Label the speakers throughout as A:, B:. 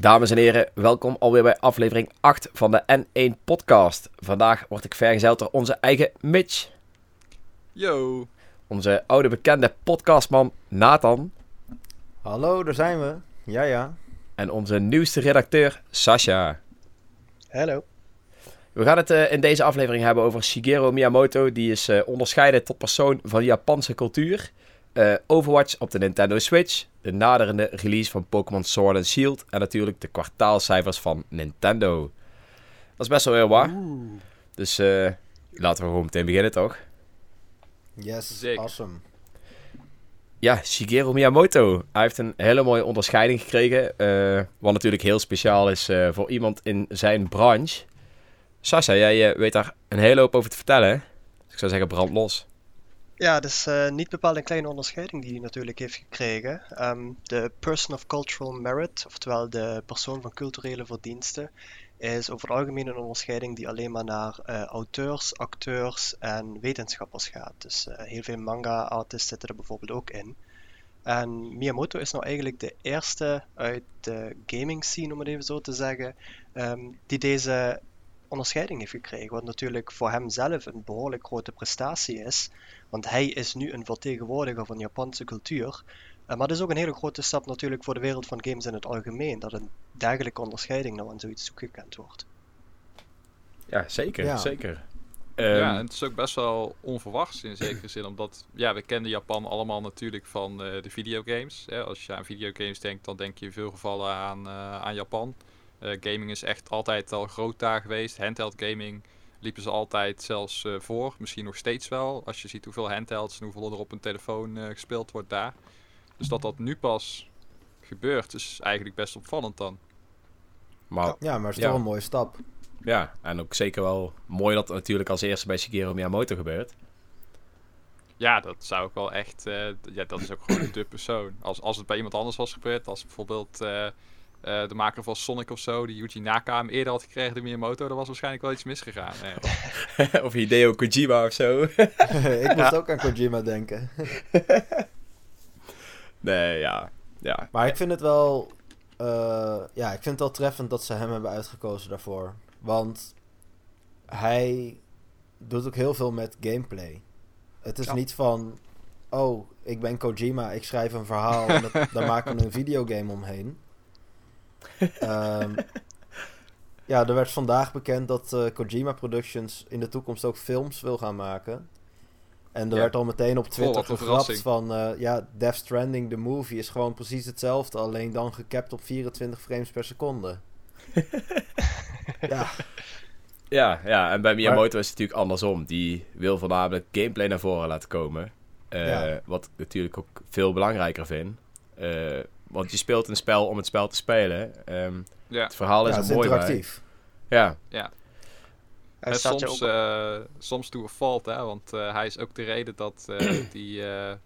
A: Dames en heren, welkom alweer bij aflevering 8 van de N1 Podcast. Vandaag word ik vergezeld door onze eigen Mitch.
B: Yo.
A: Onze oude bekende podcastman Nathan.
C: Hallo, daar zijn we. Ja, ja.
A: En onze nieuwste redacteur Sasha.
D: Hallo.
A: We gaan het uh, in deze aflevering hebben over Shigeru Miyamoto. Die is uh, onderscheiden tot persoon van de Japanse cultuur. Uh, Overwatch op de Nintendo Switch. De naderende release van Pokémon Sword and Shield. En natuurlijk de kwartaalcijfers van Nintendo. Dat is best wel heel waar. Dus laten we gewoon meteen beginnen, toch?
C: Yes,
B: Zeker.
C: awesome.
A: Ja, Shigeru Miyamoto. Hij heeft een hele mooie onderscheiding gekregen. Uh, wat natuurlijk heel speciaal is uh, voor iemand in zijn branche. Sasha, jij uh, weet daar een hele hoop over te vertellen. Hè? Dus ik zou zeggen, brand los.
D: Ja, het is niet bepaald een kleine onderscheiding die hij natuurlijk heeft gekregen. Um, de Person of Cultural Merit, oftewel de persoon van culturele verdiensten, is over het algemeen een onderscheiding die alleen maar naar uh, auteurs, acteurs en wetenschappers gaat. Dus uh, heel veel manga-artists zitten er bijvoorbeeld ook in. En Miyamoto is nou eigenlijk de eerste uit de gaming scene, om het even zo te zeggen, um, die deze onderscheiding heeft gekregen. Wat natuurlijk voor hem zelf een behoorlijk grote prestatie is. Want hij is nu een vertegenwoordiger van Japanse cultuur. Uh, maar het is ook een hele grote stap natuurlijk voor de wereld van games in het algemeen. Dat een dergelijke onderscheiding nou aan zoiets toegekend wordt.
A: Ja, zeker.
C: Ja.
A: zeker.
B: ja,
A: Ehm,
B: en het is ook best wel onverwachts in zekere zin. Omdat, ja, we kenden Japan allemaal natuurlijk van eh, de videogames. Hè. Als je aan videogames denkt, dan denk je in veel gevallen aan, eh, aan Japan. Eh, gaming is echt altijd al groot daar geweest. Handheld gaming liepen ze altijd zelfs eh, voor. Misschien nog steeds wel. Als je ziet hoeveel handhelds en hoeveel er op een telefoon eh, gespeeld wordt daar. Dus dat dat nu pas gebeurt, is eigenlijk best opvallend dan.
A: maar
C: Ja, maar het is
A: Ja.
C: toch een mooie stap.
A: ja, en ook zeker wel mooi dat het natuurlijk als eerste bij Shigeru Miyamoto gebeurt.
B: Ja, dat zou ik wel echt. eh, ja, dat is ook gewoon de persoon. Als, als het bij iemand anders was gebeurd, als bijvoorbeeld eh, de maker van Sonic of zo, die Yuji Naka hem eerder had gekregen dan Miyamoto, dan was waarschijnlijk wel iets misgegaan. Eh,
A: of Hideo Kojima of zo.
C: ik moest ook aan Kojima denken.
A: nee, ja. Ja,
C: Maar ik vind het wel... eh, ja, ik vind het wel treffend dat ze hem hebben uitgekozen daarvoor. Want hij doet ook heel veel met gameplay. Het is
B: Ja.
C: niet van... Oh, ik ben Kojima, ik schrijf een verhaal en dat, daar maken we een videogame omheen. Ehm, ja, er werd vandaag bekend dat eh, Kojima Productions in de toekomst ook films wil gaan maken. En er
B: Ja.
C: werd al meteen op Twitter gegrapt
B: verrassing.
C: van... eh, ja, Death Stranding, de movie, is gewoon precies hetzelfde. Alleen dan gecapt op 24 frames per seconde. ja,
A: Ja, ja, en bij Miyamoto is het natuurlijk andersom. Die wil voornamelijk gameplay naar voren laten komen. Eh,
C: Ja.
A: Wat ik natuurlijk ook veel belangrijker vind. Eh, want je speelt een spel om het spel te spelen. Ehm,
B: ja,
A: het verhaal is
C: ja
A: er
C: het
A: mooi bij.
C: interactief.
A: Ja,
D: Hij
B: en
D: staat je
B: soms,
D: ook
B: eh soms fault, hè, want eh, hij is ook de reden dat eh, die eh, eh,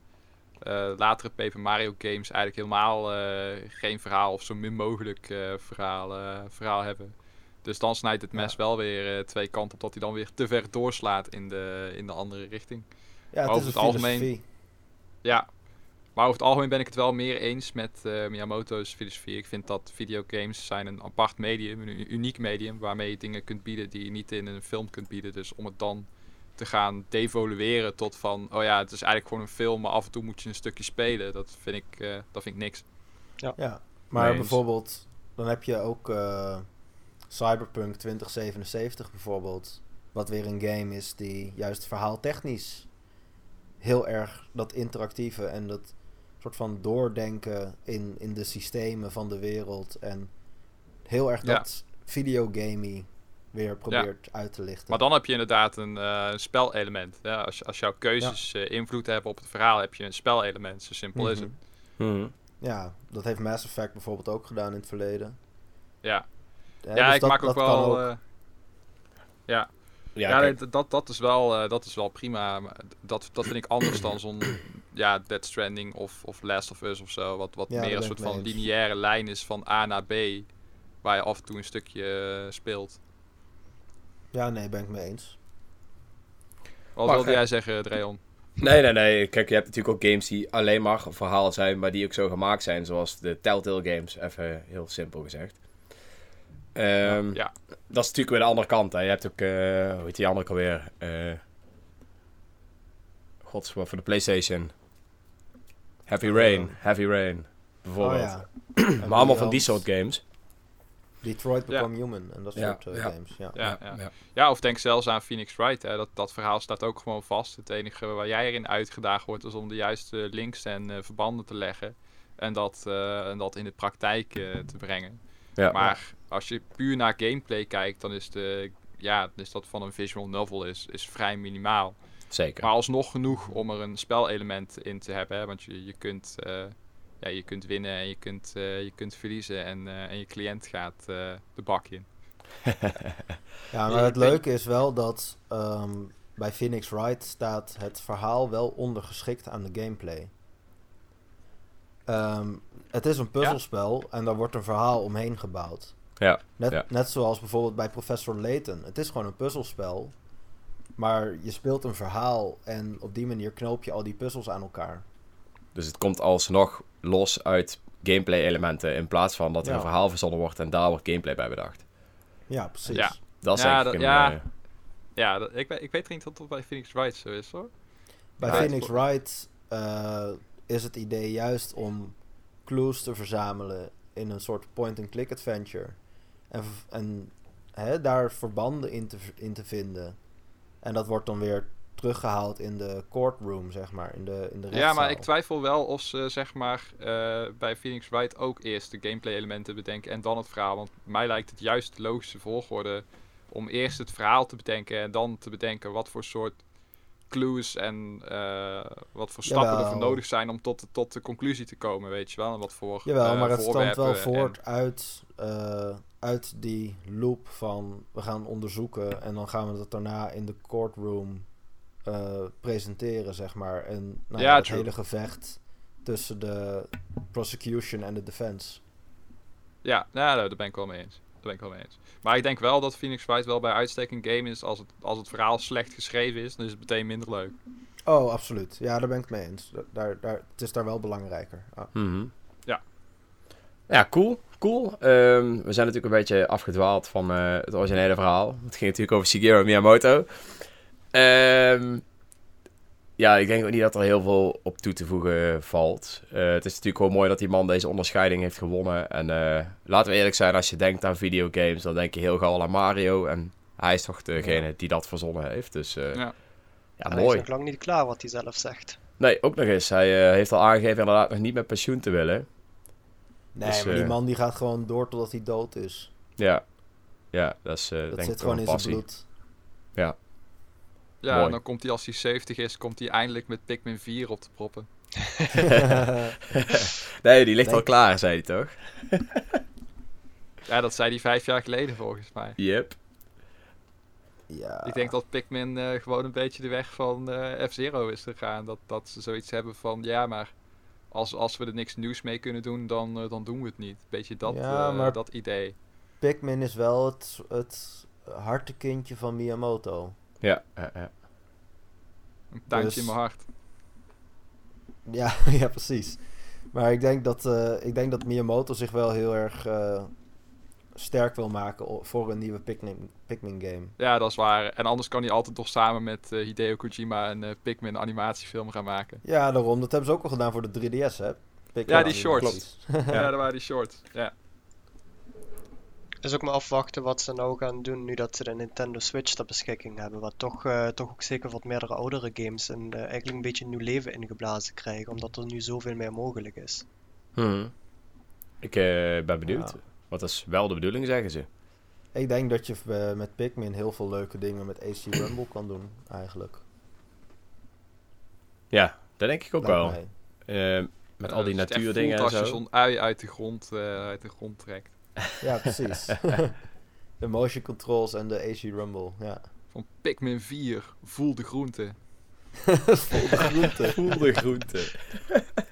B: latere Paper Mario games eigenlijk helemaal eh, geen verhaal of zo min mogelijk eh, verhaal, verhaal hebben. Dus dan snijdt het mes
C: Ja.
B: wel weer eh, twee kanten op dat hij dan weer te ver doorslaat in de, in de andere richting.
C: Ja, het
B: Over
C: is
B: het
C: een
B: algemeen-. Ja, maar over het algemeen ben ik het wel meer eens met eh, Miyamoto's filosofie. Ik vind dat videogames zijn een apart medium, een uniek medium, waarmee je dingen kunt bieden die je niet in een film kunt bieden. Dus om het dan te gaan devolueren tot van, oh ja, het is eigenlijk gewoon een film, maar af en toe moet je een stukje spelen. Dat vind ik, eh, dat vind ik niks.
C: Ja, maar
A: Nee eens.
C: bijvoorbeeld, dan heb je ook eh, Cyberpunk 2077 bijvoorbeeld. Wat weer een game is die juist verhaaltechnisch heel erg dat interactieve en dat soort van doordenken in, in de systemen van de wereld. En heel erg
B: Ja.
C: dat videogamey weer probeert uit te lichten.
B: Maar dan heb je inderdaad een eh, spelelement. Ja, als, als jouw keuzes eh, invloed hebben op het verhaal, heb je een spelelement. Zo simpel is
C: Mhm.
B: het.
A: Mhm.
C: Ja, dat heeft Mass Effect bijvoorbeeld ook gedaan in het verleden.
B: Ja,
C: Ja,
B: ja
C: dus
B: ik
C: dat-
B: maak ook
C: dat
B: wel...
C: ook.
B: eh, ja,
A: ja,
B: Ja, nee, dat, dat, is wel, eh, dat is wel prima. maar Dat, dat vind ik anders dan zo'n ja, Dead Stranding of, of Last of Us of zo. Wat, wat
C: Ja,
B: meer een soort van
C: eens.
B: lineaire lijn is van A naar B. Waar je af en toe een stukje eh, speelt.
C: Ja, nee, ben ik mee eens.
B: Wat
A: Maar,
B: wilde
A: eh,
B: jij zeggen, Dreon?
A: Nee, nee, nee. Kijk, je hebt natuurlijk ook games die alleen maar verhaal zijn, maar die ook zo gemaakt zijn, zoals de Telltale games, even heel simpel gezegd. Ehm,
B: Ja.
A: Dat is natuurlijk weer de andere kant. Hè. Je hebt ook, eh hoe heet die andere alweer? Eh Gods, wat voor de PlayStation. Heavy Rain, Heavy Rain, bijvoorbeeld.
C: Oh, ja.
A: Maar allemaal van die soort games.
C: Detroit
B: Ja.
C: Become Human en dat soort eh,
A: ja.
C: games. Ja.
B: Ja, ja. Ja, of denk zelfs aan Phoenix Wright. Hè. Dat, dat verhaal staat ook gewoon vast. Het enige waar jij erin uitgedaagd wordt is om de juiste links en eh, verbanden te leggen. En dat, eh, en dat in de praktijk te brengen.
A: Ja.
B: Maar als je puur naar gameplay kijkt, dan is, de, ja, is dat van een visual novel is, is vrij minimaal.
A: Zeker.
B: Maar alsnog genoeg om er een spelelement in te hebben. Hè? Want je, je, kunt, eh, ja, je kunt winnen en je kunt, eh, je kunt verliezen. En, eh, en je cliënt gaat eh, de bak in.
C: Ja, maar het leuke is wel dat ehm, bij Phoenix Wright staat het verhaal wel ondergeschikt aan de gameplay. Ehm, het is een puzzelspel en daar wordt een verhaal omheen gebouwd.
A: Ja,
C: Net,
A: ja.
C: net zoals bijvoorbeeld bij Professor Layton. Het is gewoon een puzzelspel, maar je speelt een verhaal en op die manier knoop je al die puzzels aan elkaar.
A: Dus het komt alsnog los uit gameplay elementen, in plaats van dat er
C: Ja.
A: een verhaal verzonnen wordt en daar wordt gameplay bij bedacht.
C: Ja, precies.
B: Ja.
A: Dat is
B: Ja,
A: eigenlijk
B: dat-
A: een,
B: ja.
A: eh,
B: Ja, dat, ik, weet- ik weet niet of dat bij Phoenix Wright zo is hoor.
C: Bij
A: Ja,
C: Phoenix Wright eh, is het idee juist om clues te verzamelen in een soort point-and-click adventure. En, en hè, daar verbanden in te, in te vinden. En dat wordt dan weer teruggehaald in de courtroom, zeg maar, in de, in de
B: Ja,
C: rechtszaal.
B: maar ik twijfel wel of ze zeg maar eh, bij Phoenix Wright ook eerst de gameplay elementen bedenken en dan het verhaal. Want mij lijkt het juist de logische volgorde om eerst het verhaal te bedenken en dan te bedenken wat voor soort clues en eh, wat voor stappen er voor nodig zijn om tot, tot de conclusie te komen, weet je wel. En wat voor
C: Jawel,
B: eh,
C: maar het stamt wel
B: en-
C: voort uit, uit die loop van we gaan onderzoeken en dan gaan we dat daarna in de courtroom eh, presenteren, zeg maar. En nou,
B: Ja,
C: het
B: true.
C: hele gevecht tussen de prosecution en de defense.
B: Ja, nou, daar ben ik wel mee eens. Daar ben ik wel mee eens. Maar ik denk wel dat Phoenix Wright wel bij uitstek een game is als het, als het verhaal slecht geschreven is, dan is het meteen minder leuk.
C: Oh, absoluut. Ja, daar ben ik het mee eens. Da- Daar, daar, het is daar wel belangrijker. Ah.
B: Mhm.
A: Ja, cool. Cool. Ehm, we zijn natuurlijk een beetje afgedwaald van eh, het originele verhaal. Het ging natuurlijk over Shigeru Miyamoto. Ehm, ja, ik denk ook niet dat er heel veel op toe te voegen valt. Eh, het is natuurlijk gewoon mooi dat die man deze onderscheiding heeft gewonnen. En eh, laten we eerlijk zijn, als je denkt aan videogames, dan denk je heel gauw aan Mario. En hij is toch degene die dat verzonnen heeft. Dus eh,
B: Ja.
A: ja,
D: Hij is
A: mooi.
D: nog lang niet klaar wat hij zelf zegt.
A: Nee, ook nog eens. Hij eh, heeft al aangegeven inderdaad nog niet met pensioen te willen.
C: Nee,
A: Dus,
C: maar die
A: eh,
C: man die gaat gewoon door totdat hij dood is.
A: Ja, ja dat is eh,
C: Dat
A: denk ik
C: zit gewoon in zijn bloed.
B: Ja,
A: Mooi.
B: en dan komt hij als hij 70 is, komt hij eindelijk met Pikmin 4 op te proppen.
A: nee, die ligt al klaar, zei hij toch?
B: Ja, dat zei hij vijf jaar geleden volgens mij.
A: Yep.
C: ja.
B: Ik denk dat Pikmin eh, gewoon een beetje de weg van eh F-Zero is gegaan. Dat, dat ze zoiets hebben van, ja, maar als, als we er niks nieuws mee kunnen doen, dan, eh, dan doen we het niet. Beetje dat,
C: Ja,
B: eh,
C: maar-
B: dat idee.
C: Pikmin is wel het, het hartekindje van Miyamoto.
A: Ja, ja, ja.
B: Een tuintje
C: Dus-
B: in mijn hart.
C: Ja, ja, precies. Maar ik denk dat, eh, ik denk dat Miyamoto zich wel heel erg eh, sterk wil maken voor een nieuwe Pikmin, Pikmin game.
B: Ja, dat is waar. En anders kan hij altijd nog samen met eh, Hideo Kojima een eh, Pikmin animatiefilm gaan maken.
C: Ja, daarom. Dat hebben ze ook al gedaan voor de 3DS, hè? Pikmin
B: Ja, die shorts.
C: animaties.
B: Ja, dat waren die shorts. Ja.
D: is ook maar afwachten wat ze nou gaan doen nu dat ze de Nintendo Switch ter beschikking hebben. Wat toch, eh, toch ook zeker wat meerdere oudere games en eh, eigenlijk een beetje nieuw leven ingeblazen krijgen. Omdat er nu zoveel meer mogelijk is.
A: Mhm. Ik eh, ben benieuwd.
C: Ja.
A: Want dat is wel de bedoeling, zeggen ze.
C: Ik denk dat je eh, met Pikmin heel veel leuke dingen met AC Rumble kan doen, eigenlijk.
A: Ja, dat denk ik ook
C: Lijkt
A: wel. Eh, met al die
B: Eh, echt
A: natuurdingen en
B: als
A: zo.
B: je zo'n ui uit de grond, eh, uit de grond trekt.
C: Ja, precies. de motion controls en de AC Rumble, ja.
B: Van Pikmin 4, voel de groente.
C: Vol de groente.
A: Voel de groente.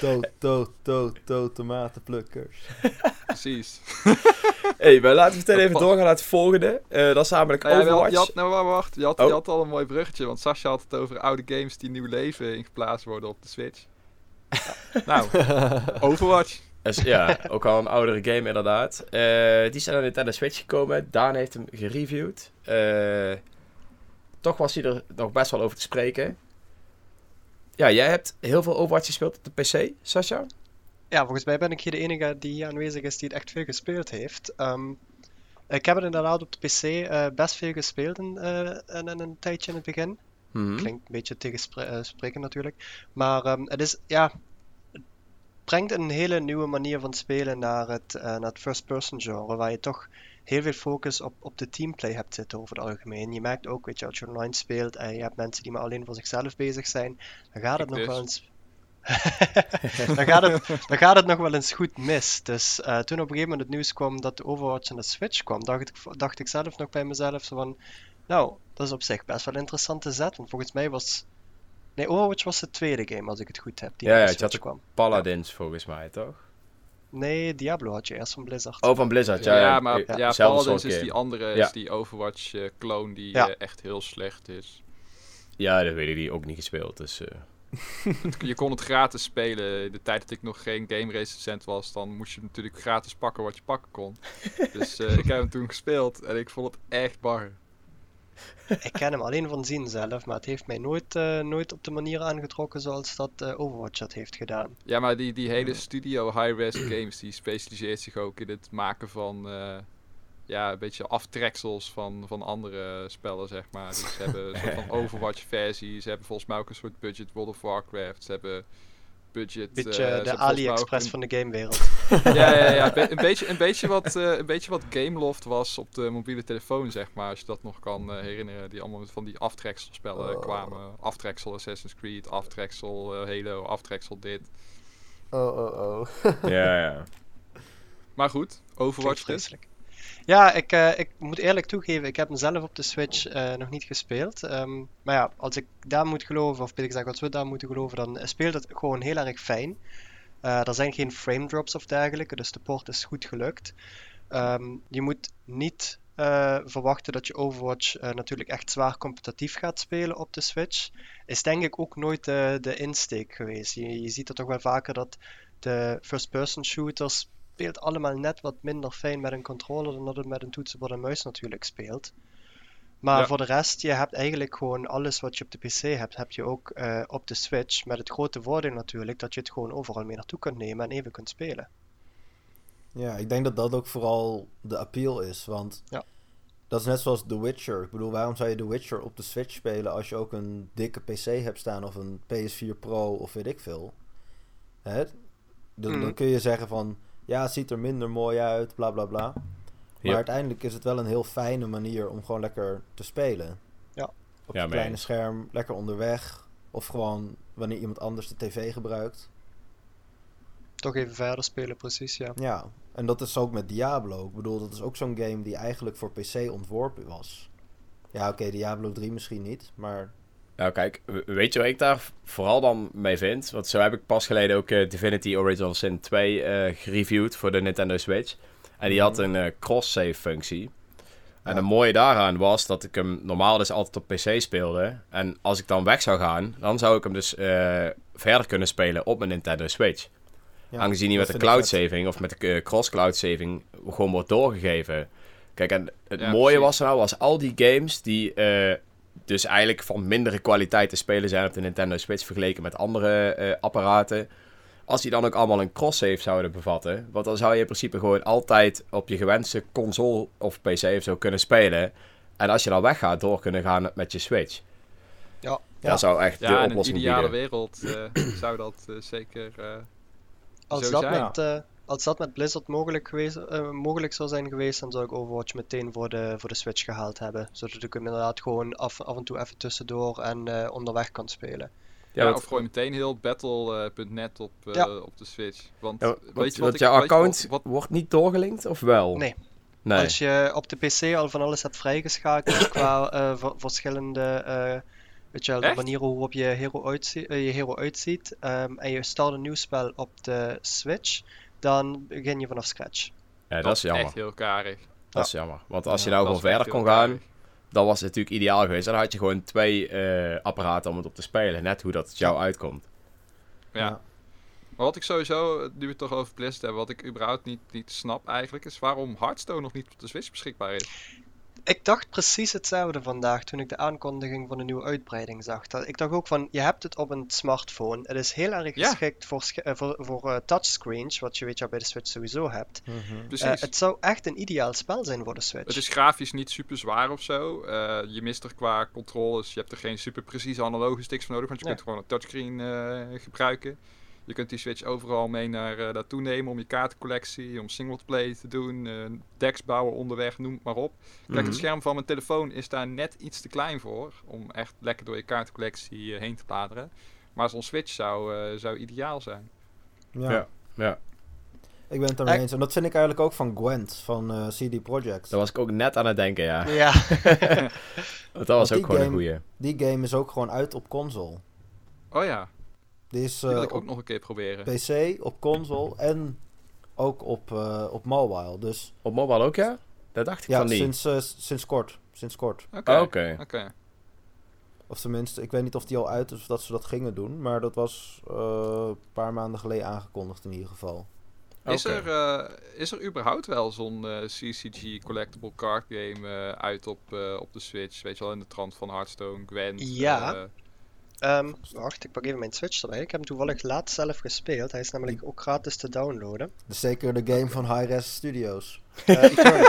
C: Dood, dood, dood, dood, tomatenplukkers.
B: Precies.
A: hey, maar laten we meteen even doorgaan naar het volgende. Eh, dat is namelijk
B: Nou ja,
A: Overwatch.
B: je had, nou, wacht, wacht. Je, had,
A: Oh.
B: je had al een mooi bruggetje, want Sascha had het over oude games die nieuw leven ingeplaatst worden op de Switch. nou, Overwatch.
A: Is, ja, ook al een oudere game inderdaad. Eh, die is naar Nintendo Switch gekomen. Daan heeft hem gereviewd. Eh, toch was hij er nog best wel over te spreken. Ja, jij hebt heel veel Overwatch gespeeld op de PC, Sascha?
D: Ja, volgens mij ben ik hier de enige die hier aanwezig is die het echt veel gespeeld heeft. Ehm, ik heb het inderdaad op de PC eh, best veel gespeeld in, eh, in, in een tijdje in het begin.
A: Mhm.
D: Klinkt een beetje tegenspreken natuurlijk. Maar ehm, het is, ja, het brengt een hele nieuwe manier van spelen naar het, eh, naar het first-person genre, waar je toch heel veel focus op, op de teamplay hebt zitten over het algemeen. Je merkt ook, weet je, als je online speelt en je hebt mensen die maar alleen voor zichzelf bezig zijn, dan gaat het
B: Ik
D: nog
B: dus.
D: wel eens... dan, gaat het, dan gaat het nog wel eens goed mis. Dus eh, toen op een gegeven moment het nieuws kwam dat de Overwatch aan de Switch kwam, dacht ik, dacht ik zelf nog bij mezelf zo van, nou, dat is op zich best wel een interessante zet. Want volgens mij was. Nee, Overwatch was de tweede game, als ik het goed heb. Die
A: Ja,
D: naar
A: ja, je had
D: Switch kwam.
A: Paladins volgens mij, toch?
D: Nee, Diablo had je eerst van Blizzard.
A: Oh, van Blizzard, ja.
B: Ja,
A: ja,
B: maar
A: eh,
B: ja, Paladins
A: soort
B: is
A: game.
B: die andere,
A: Ja.
B: is die Overwatch-clone die
D: Ja.
B: eh, echt heel slecht is.
A: Ja, dat weet ik die ook niet gespeeld. Dus, eh,
B: Je kon het gratis spelen. In de tijd dat ik nog geen game recensent was, dan moest je natuurlijk gratis pakken wat je pakken kon. dus eh, ik heb hem toen gespeeld en ik vond het echt bar.
D: Ik ken hem alleen van zien zelf, maar het heeft mij nooit, eh, nooit op de manier aangetrokken zoals dat eh, Overwatch dat heeft gedaan.
B: Ja, maar die, die hele studio high-res games, die specialiseert zich ook in het maken van eh, ja, een beetje aftreksels van, van andere spellen, zeg maar. Dus ze hebben een soort van Overwatch-versie. Ze hebben volgens mij ook een soort budget World of Warcraft. Ze hebben budget...
D: Beetje
B: eh,
D: de AliExpress
B: een-
D: van de gamewereld.
B: Ja, ja, ja. Be- een, beetje, een, beetje wat, eh, een beetje wat Gameloft was op de mobiele telefoon, zeg maar. Als je dat nog kan eh, herinneren. Die allemaal van die aftrekselspellen
C: Oh.
B: kwamen. Aftreksel Assassin's Creed, aftreksel Halo, aftreksel dit.
C: Oh, oh, oh.
A: ja, ja.
B: Maar goed,
D: Klinkt
B: Overwatch dus.
D: Ja, ik, eh, ik moet eerlijk toegeven, ik heb hem zelf op de Switch eh, nog niet gespeeld. Ehm, maar ja, als ik daar moet geloven, of beter gezegd, als we daar moeten geloven, dan speelt het gewoon heel erg fijn. Eh, er zijn geen frame drops of dergelijke, dus de port is goed gelukt. Ehm, je moet niet verwachten dat je Overwatch natuurlijk echt zwaar competitief gaat spelen op de Switch. Is denk ik ook nooit de insteek geweest. Je, je ziet er toch wel vaker dat de first-person shooters speelt allemaal net wat minder fijn met een controller dan dat het met een toetsenbord en muis natuurlijk speelt. Maar
B: Ja.
D: voor de rest, je hebt eigenlijk gewoon alles wat je op de PC hebt, heb je ook eh, op de Switch. Met het grote voordeel natuurlijk dat je het gewoon overal mee naartoe kunt nemen en even kunt spelen.
C: Ja, ik denk dat dat ook vooral de appeal is. Want
D: Ja.
C: dat is net zoals The Witcher. Ik bedoel, waarom zou je The Witcher op de Switch spelen als je ook een dikke PC hebt staan of een PS4 Pro of weet ik veel? Hè? Dan, dan kun je zeggen van, ja, het ziet er minder mooi uit, bla bla bla. Maar uiteindelijk is het wel een heel fijne manier om gewoon lekker te spelen.
D: Ja.
C: Op
A: Ja, mee
C: kleine
A: eens.
C: scherm, lekker onderweg. Of gewoon wanneer iemand anders de tv gebruikt.
D: Toch even verder spelen, precies, ja.
C: Ja, en dat is ook met Diablo. Ik bedoel, dat is ook zo'n game die eigenlijk voor PC ontworpen was. Ja, oké, Diablo 3 misschien niet, maar...
A: Nou, kijk, weet je wat ik daar vooral dan mee vind? Want zo heb ik pas geleden ook eh, Divinity Original Sin 2 eh, gereviewd voor de Nintendo Switch. En die had een eh, cross-save functie. En
C: Ja.
A: het mooie daaraan was dat ik hem normaal dus altijd op PC speelde. En als ik dan weg zou gaan, dan zou ik hem dus verder kunnen spelen op mijn Nintendo Switch.
C: Ja,
A: Aangezien die
C: dat
A: met de cloud saving of met de eh, cross cloud saving gewoon wordt doorgegeven. Kijk, en het
B: Ja,
A: mooie
B: precies.
A: was nou, was al die games die dus eigenlijk van mindere kwaliteit te spelen zijn op de Nintendo Switch vergeleken met andere eh, apparaten. Als die dan ook allemaal een cross-save zouden bevatten. Want dan zou je in principe gewoon altijd op je gewenste console of PC of zo kunnen spelen. En als je dan weggaat, door kunnen gaan met je Switch.
D: Ja.
A: Dat zou echt de
B: Ja, in een
A: oplossing
B: ideale
A: bieden.
B: wereld eh, zou dat eh, zeker... eh,
D: Als
B: Zo
D: dat,
B: zijn.
D: met, eh, als dat met Blizzard mogelijk, geweest, eh, mogelijk zou zijn geweest, dan zou ik Overwatch meteen voor de, voor de Switch gehaald hebben. Zodat ik hem inderdaad gewoon af, af en toe even tussendoor en eh, onderweg kan spelen.
B: ja,
A: want-
B: of gooi meteen heel battle.net op, eh,
D: Ja.
B: op de Switch. Want,
A: Ja,
B: weet
A: want,
B: je wat
A: want
B: ik...
A: jouw
B: weet je
A: account
B: wat-
A: wordt niet doorgelinkt, of wel?
D: Nee.
A: Nee.
D: Als je op de PC al van alles hebt vrijgeschakeld qua eh, verschillende eh, weet je wel, de
B: Echt?
D: manieren hoe op je hero, uitzie- je hero uitziet, ehm, en je start een nieuw spel op de Switch, dan begin je vanaf scratch.
A: Ja, dat, is jammer.
B: echt heel karig.
A: Dat is jammer. Want als je nou gewoon verder kon gaan,
B: karig.
A: dan was het natuurlijk ideaal geweest. En dan had je gewoon twee eh, apparaten om het op te spelen. Net hoe dat jou uitkomt.
B: Ja. Maar wat ik sowieso, nu we het toch over Blizzard hebben, wat ik überhaupt niet, niet snap eigenlijk, is waarom Hearthstone nog niet op de Switch beschikbaar is.
D: Ik dacht precies hetzelfde vandaag toen ik de aankondiging van een nieuwe uitbreiding zag. Dat- Ik dacht ook van, je hebt het op een smartphone. Het is heel erg
B: Ja.
D: geschikt voor, eh, voor, voor eh, touchscreens, wat je weet je bij de Switch sowieso hebt. Eh, het zou echt een ideaal spel zijn voor de Switch.
B: Het is grafisch niet super zwaar of zo. Eh, je mist er qua controles. Je hebt er geen super precieze analoge sticks voor nodig. Want je kunt gewoon een touchscreen eh, gebruiken. Je kunt die Switch overal mee naar eh, naartoe nemen om je kaartencollectie, om singleplay te doen, eh, decks bouwen onderweg, noem het maar op. Kijk,
A: Mhm.
B: het scherm van mijn telefoon is daar net iets te klein voor om echt lekker door je kaartencollectie eh, heen te bladeren. Maar zo'n Switch zou, eh, zou ideaal zijn.
C: Ja.
A: Ja. Ja,
C: ik ben het
D: Eh,
C: eens. En dat vind ik eigenlijk ook van Gwent, van eh, CD Projekt.
A: daar was ik ook net aan het denken, ja.
D: Ja,
A: Want dat was ook gewoon een
C: game-
A: goeie.
C: Die game is ook gewoon uit op console.
B: Oh ja,
C: Die is
B: die wil
C: eh,
B: ik ook
C: op
B: nog een keer proberen.
C: PC, op console en ook op, eh, op mobile. Dus
A: Op mobile ook, ja? Dat dacht ik
C: ja,
A: van niet.
C: sinds, eh, sinds kort. Sinds kort.
B: Oké,
A: Oh, Oké.
B: oké.
C: Of tenminste, ik weet niet of die al uit is of dat ze dat gingen doen. Maar dat was eh, een paar maanden geleden aangekondigd in ieder geval.
B: Is, er, eh, is er überhaupt wel zo'n CCG collectible card game uit op, eh, op de Switch? Weet je wel, in de trant van Hearthstone, Gwent.
D: Ja.
B: Eh,
D: Ehm, wacht, ik pak even mijn Switch erbij. Ik heb hem toevallig laatst zelf gespeeld. Hij is namelijk ook gratis te downloaden.
C: Dus zeker de game van Hi-Res Studios.
D: Eh.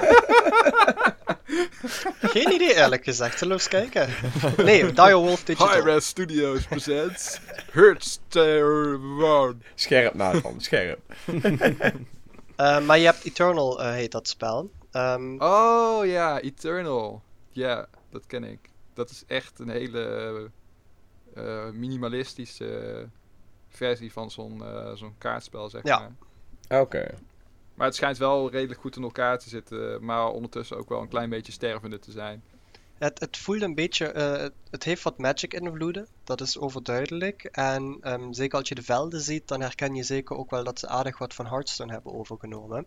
D: Geen idee eerlijk gezegd, zullen we eens kijken? Nee, Direwolf Digital.
B: Hi-Res Studios presents Hearthstone.
A: Scherp Nathan, scherp.
D: Eh, maar je hebt Eternal, eh, heet dat spel. Ehm,
B: Oh ja, Eternal. Ja, dat ken ik. Dat is echt een hele minimalistische versie van zo'n eh, zo'n kaartspel, zeg
D: Ja.
B: maar.
A: Oké.
B: Maar het schijnt wel redelijk goed in elkaar te zitten, maar ondertussen ook wel een klein beetje stervende te zijn.
D: Het, het voelt een beetje, eh, het heeft wat magic invloeden, dat is overduidelijk. En ehm, zeker als je de velden ziet, dan herken je zeker ook wel dat ze aardig wat van Hearthstone hebben overgenomen.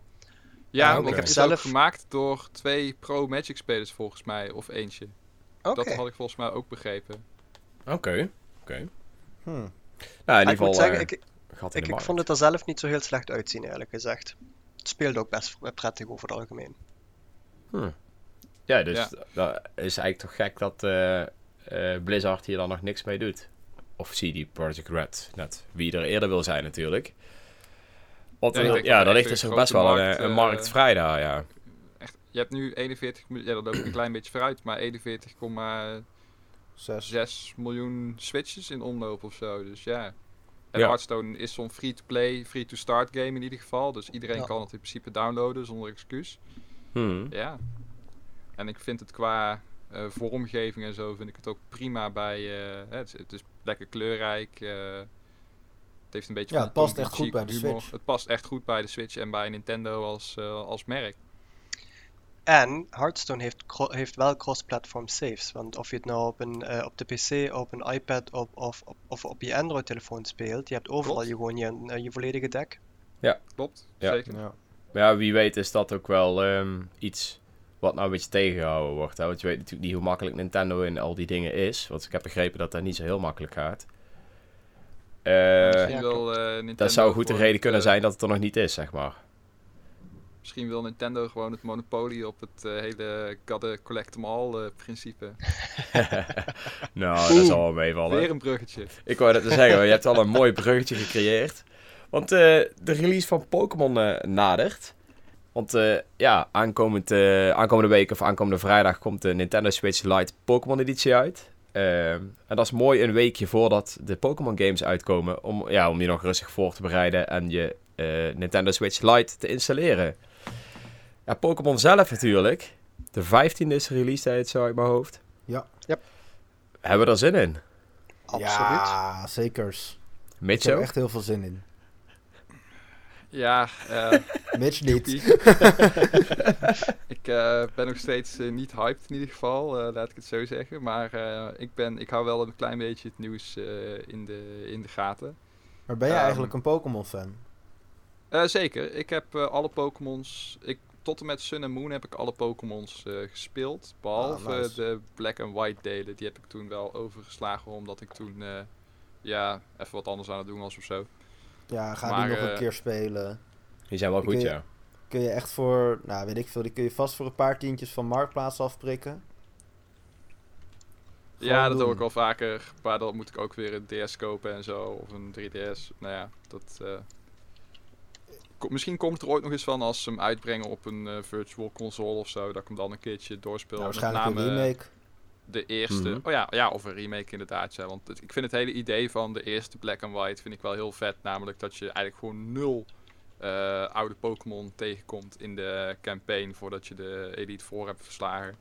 B: Ja,
A: Ah,
D: Ik heb zelf-
B: ook gemaakt door twee pro Magic spelers volgens mij, of eentje.
D: Oké.
B: Dat had ik volgens mij ook begrepen.
A: Oké. Oké.
C: Hm.
A: Nou, in
D: Maar
A: ieder
D: ik moet
A: geval
D: zeggen,
A: eh,
D: ik,
A: gat in
D: ik,
A: de
D: ik
A: markt.
D: vond het er zelf niet zo heel slecht uitzien, eerlijk gezegd. Het speelde ook best prettig over het algemeen.
A: Hm. Ja, dus
B: Ja.
A: dat is eigenlijk toch gek dat eh, eh, Blizzard hier dan nog niks mee doet. Of CD Projekt Red, net. Wie er eerder wil zijn natuurlijk. Want
B: Ja,
A: daar ligt dus best wel
B: markt,
A: een, een
B: eh,
A: markt vrij daar, ja.
B: Echt, je hebt nu 41 miljoen, ja dat loop ik een klein beetje vooruit, maar 41,6
C: Zes.
B: miljoen switches in omloop of zo. Dus ja. En
A: Ja.
B: Hearthstone is zo'n free-to-play, free-to-start game in ieder geval. Dus iedereen
D: Ja.
B: kan het in principe downloaden zonder excuus.
A: Hm.
B: Ja. En ik vind het qua eh, vormgeving en zo vind ik het ook prima bij. eh, hè, het, is, het is lekker kleurrijk. eh, het heeft een beetje.
C: Ja, het past echt goed bij de
B: humor.
C: Switch.
B: Het past echt goed bij de Switch en bij Nintendo als, eh, als merk.
D: En Hearthstone heeft, heeft wel cross-platform saves. Want of je het nou op, een, eh, op de PC, op een iPad op, of, op, of op je Android-telefoon speelt, je hebt overal
B: Klopt.
D: je, gewoon je, eh, je volledige deck.
B: Klopt,
A: Ja.
B: zeker.
C: Ja.
A: Maar ja, wie weet is dat ook wel ehm, iets wat nou een beetje tegengehouden wordt. Hè? Want je weet natuurlijk niet hoe makkelijk Nintendo in al die dingen is. Want ik heb begrepen dat dat niet zo heel makkelijk gaat. Eh,
B: Misschien
D: Ja,
B: wil, eh, Nintendo
A: dat zou goed de reden kunnen zijn dat het er nog niet is, zeg maar.
B: Misschien wil Nintendo gewoon het monopolie op het eh, hele gadde collect 'em all eh, principe.
A: nou, dat zal wel meevallen.
B: Weer een bruggetje.
A: Ik wou dat te zeggen, je hebt al een mooi bruggetje gecreëerd. Want eh, de release van Pokémon nadert. Want ja, aankomend, aankomende week of aankomende vrijdag komt de Nintendo Switch Lite Pokémon editie uit. En dat is mooi een weekje voordat de Pokémon games uitkomen. Om, ja, om je nog rustig voor te bereiden en je Nintendo Switch Lite te installeren. Ja, Pokémon zelf natuurlijk. De 15e is de release tijd zo uit mijn hoofd.
C: Ja.
D: Yep.
A: Hebben we er zin in?
D: Absoluut.
C: Ja, zekers. Ik
A: Mitch
C: heb
A: ook?
C: er echt heel veel zin in.
B: Ja, eh,
C: Mitch niet.
B: ik eh, ben nog steeds eh, niet hyped in ieder geval, eh, laat ik het zo zeggen. Maar eh, ik, ben, ik hou wel een klein beetje het nieuws eh, in, de, in de gaten.
C: Maar ben jij
B: Ehm,
C: eigenlijk een Pokémon fan?
B: Eh, zeker. Ik heb eh, alle Pokémons. Ik, tot en met Sun en Moon heb ik alle Pokémons eh, gespeeld. Behalve
C: Ah, nice.
B: de Black en White delen. Die heb ik toen wel overgeslagen. Omdat ik toen eh, ja, even wat anders aan het doen was of zo.
C: Ja, ga
B: Maar,
C: die nog een
B: eh,
C: keer spelen.
A: Die zijn wel
C: Kun
A: goed,
C: je-
A: ja.
C: Kun je echt voor, nou weet ik veel, die kun je vast voor een paar tientjes van Marktplaats afprikken.
B: ja, dat doe ik al vaker. Maar dan moet ik ook weer een DS kopen en zo. Of een 3DS. Nou ja, dat... Misschien komt er ooit nog eens van als ze hem uitbrengen op een eh, virtual console of zo. Dat ik hem dan een keertje doorspeel.
C: Nou,
B: Met
C: waarschijnlijk een
B: name,
C: remake.
B: de eerste.
A: Mhm.
B: Oh ja, ja, of een remake inderdaad. Ja, want het- ik vind het hele idee van de eerste Black and White vind ik wel heel vet. Namelijk dat je eigenlijk gewoon nul eh, oude Pokémon tegenkomt in de campaign voordat je de Elite Four hebt verslagen.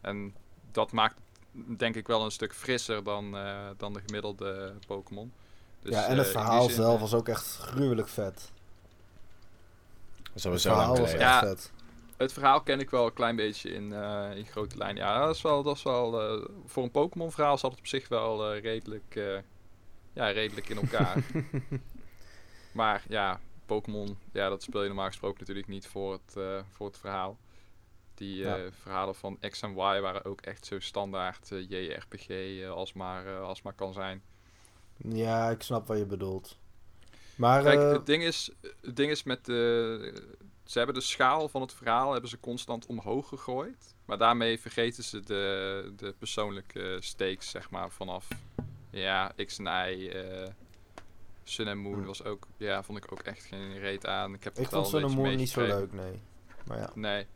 B: En dat maakt denk ik wel een stuk frisser dan, eh, dan de gemiddelde Pokémon. Dus,
C: ja, en het verhaal
B: zin,
C: zelf was ook echt gruwelijk vet.
A: Dat is lang geleden.
B: Ja.
C: vet.
B: Het verhaal ken ik wel een klein beetje in, eh, in grote lijnen. Ja, dat is wel, dat is wel eh, voor een Pokémon verhaal zat het op zich wel eh, redelijk, eh, ja, redelijk in elkaar. maar ja, Pokémon, ja, dat speel je normaal gesproken natuurlijk niet voor het, eh, voor het verhaal. Die eh,
C: Ja.
B: verhalen van X en Y waren ook echt zo standaard eh, JRPG eh, als, maar, eh, als maar kan zijn.
C: Ja, ik snap wat je bedoelt. Maar
B: Kijk,
C: eh,
B: het ding is, het ding is met de. Ze hebben de schaal van het verhaal hebben ze constant omhoog gegooid. Maar daarmee vergeten ze de, de persoonlijke stakes, zeg maar, vanaf ja, X en Y. eh Sun en Moon
C: Hm.
B: was ook, ja, vond ik ook echt geen reet aan. Ik heb
C: ik vond Sun and Moon niet zo leuk, nee. Maar ja.
B: Nee.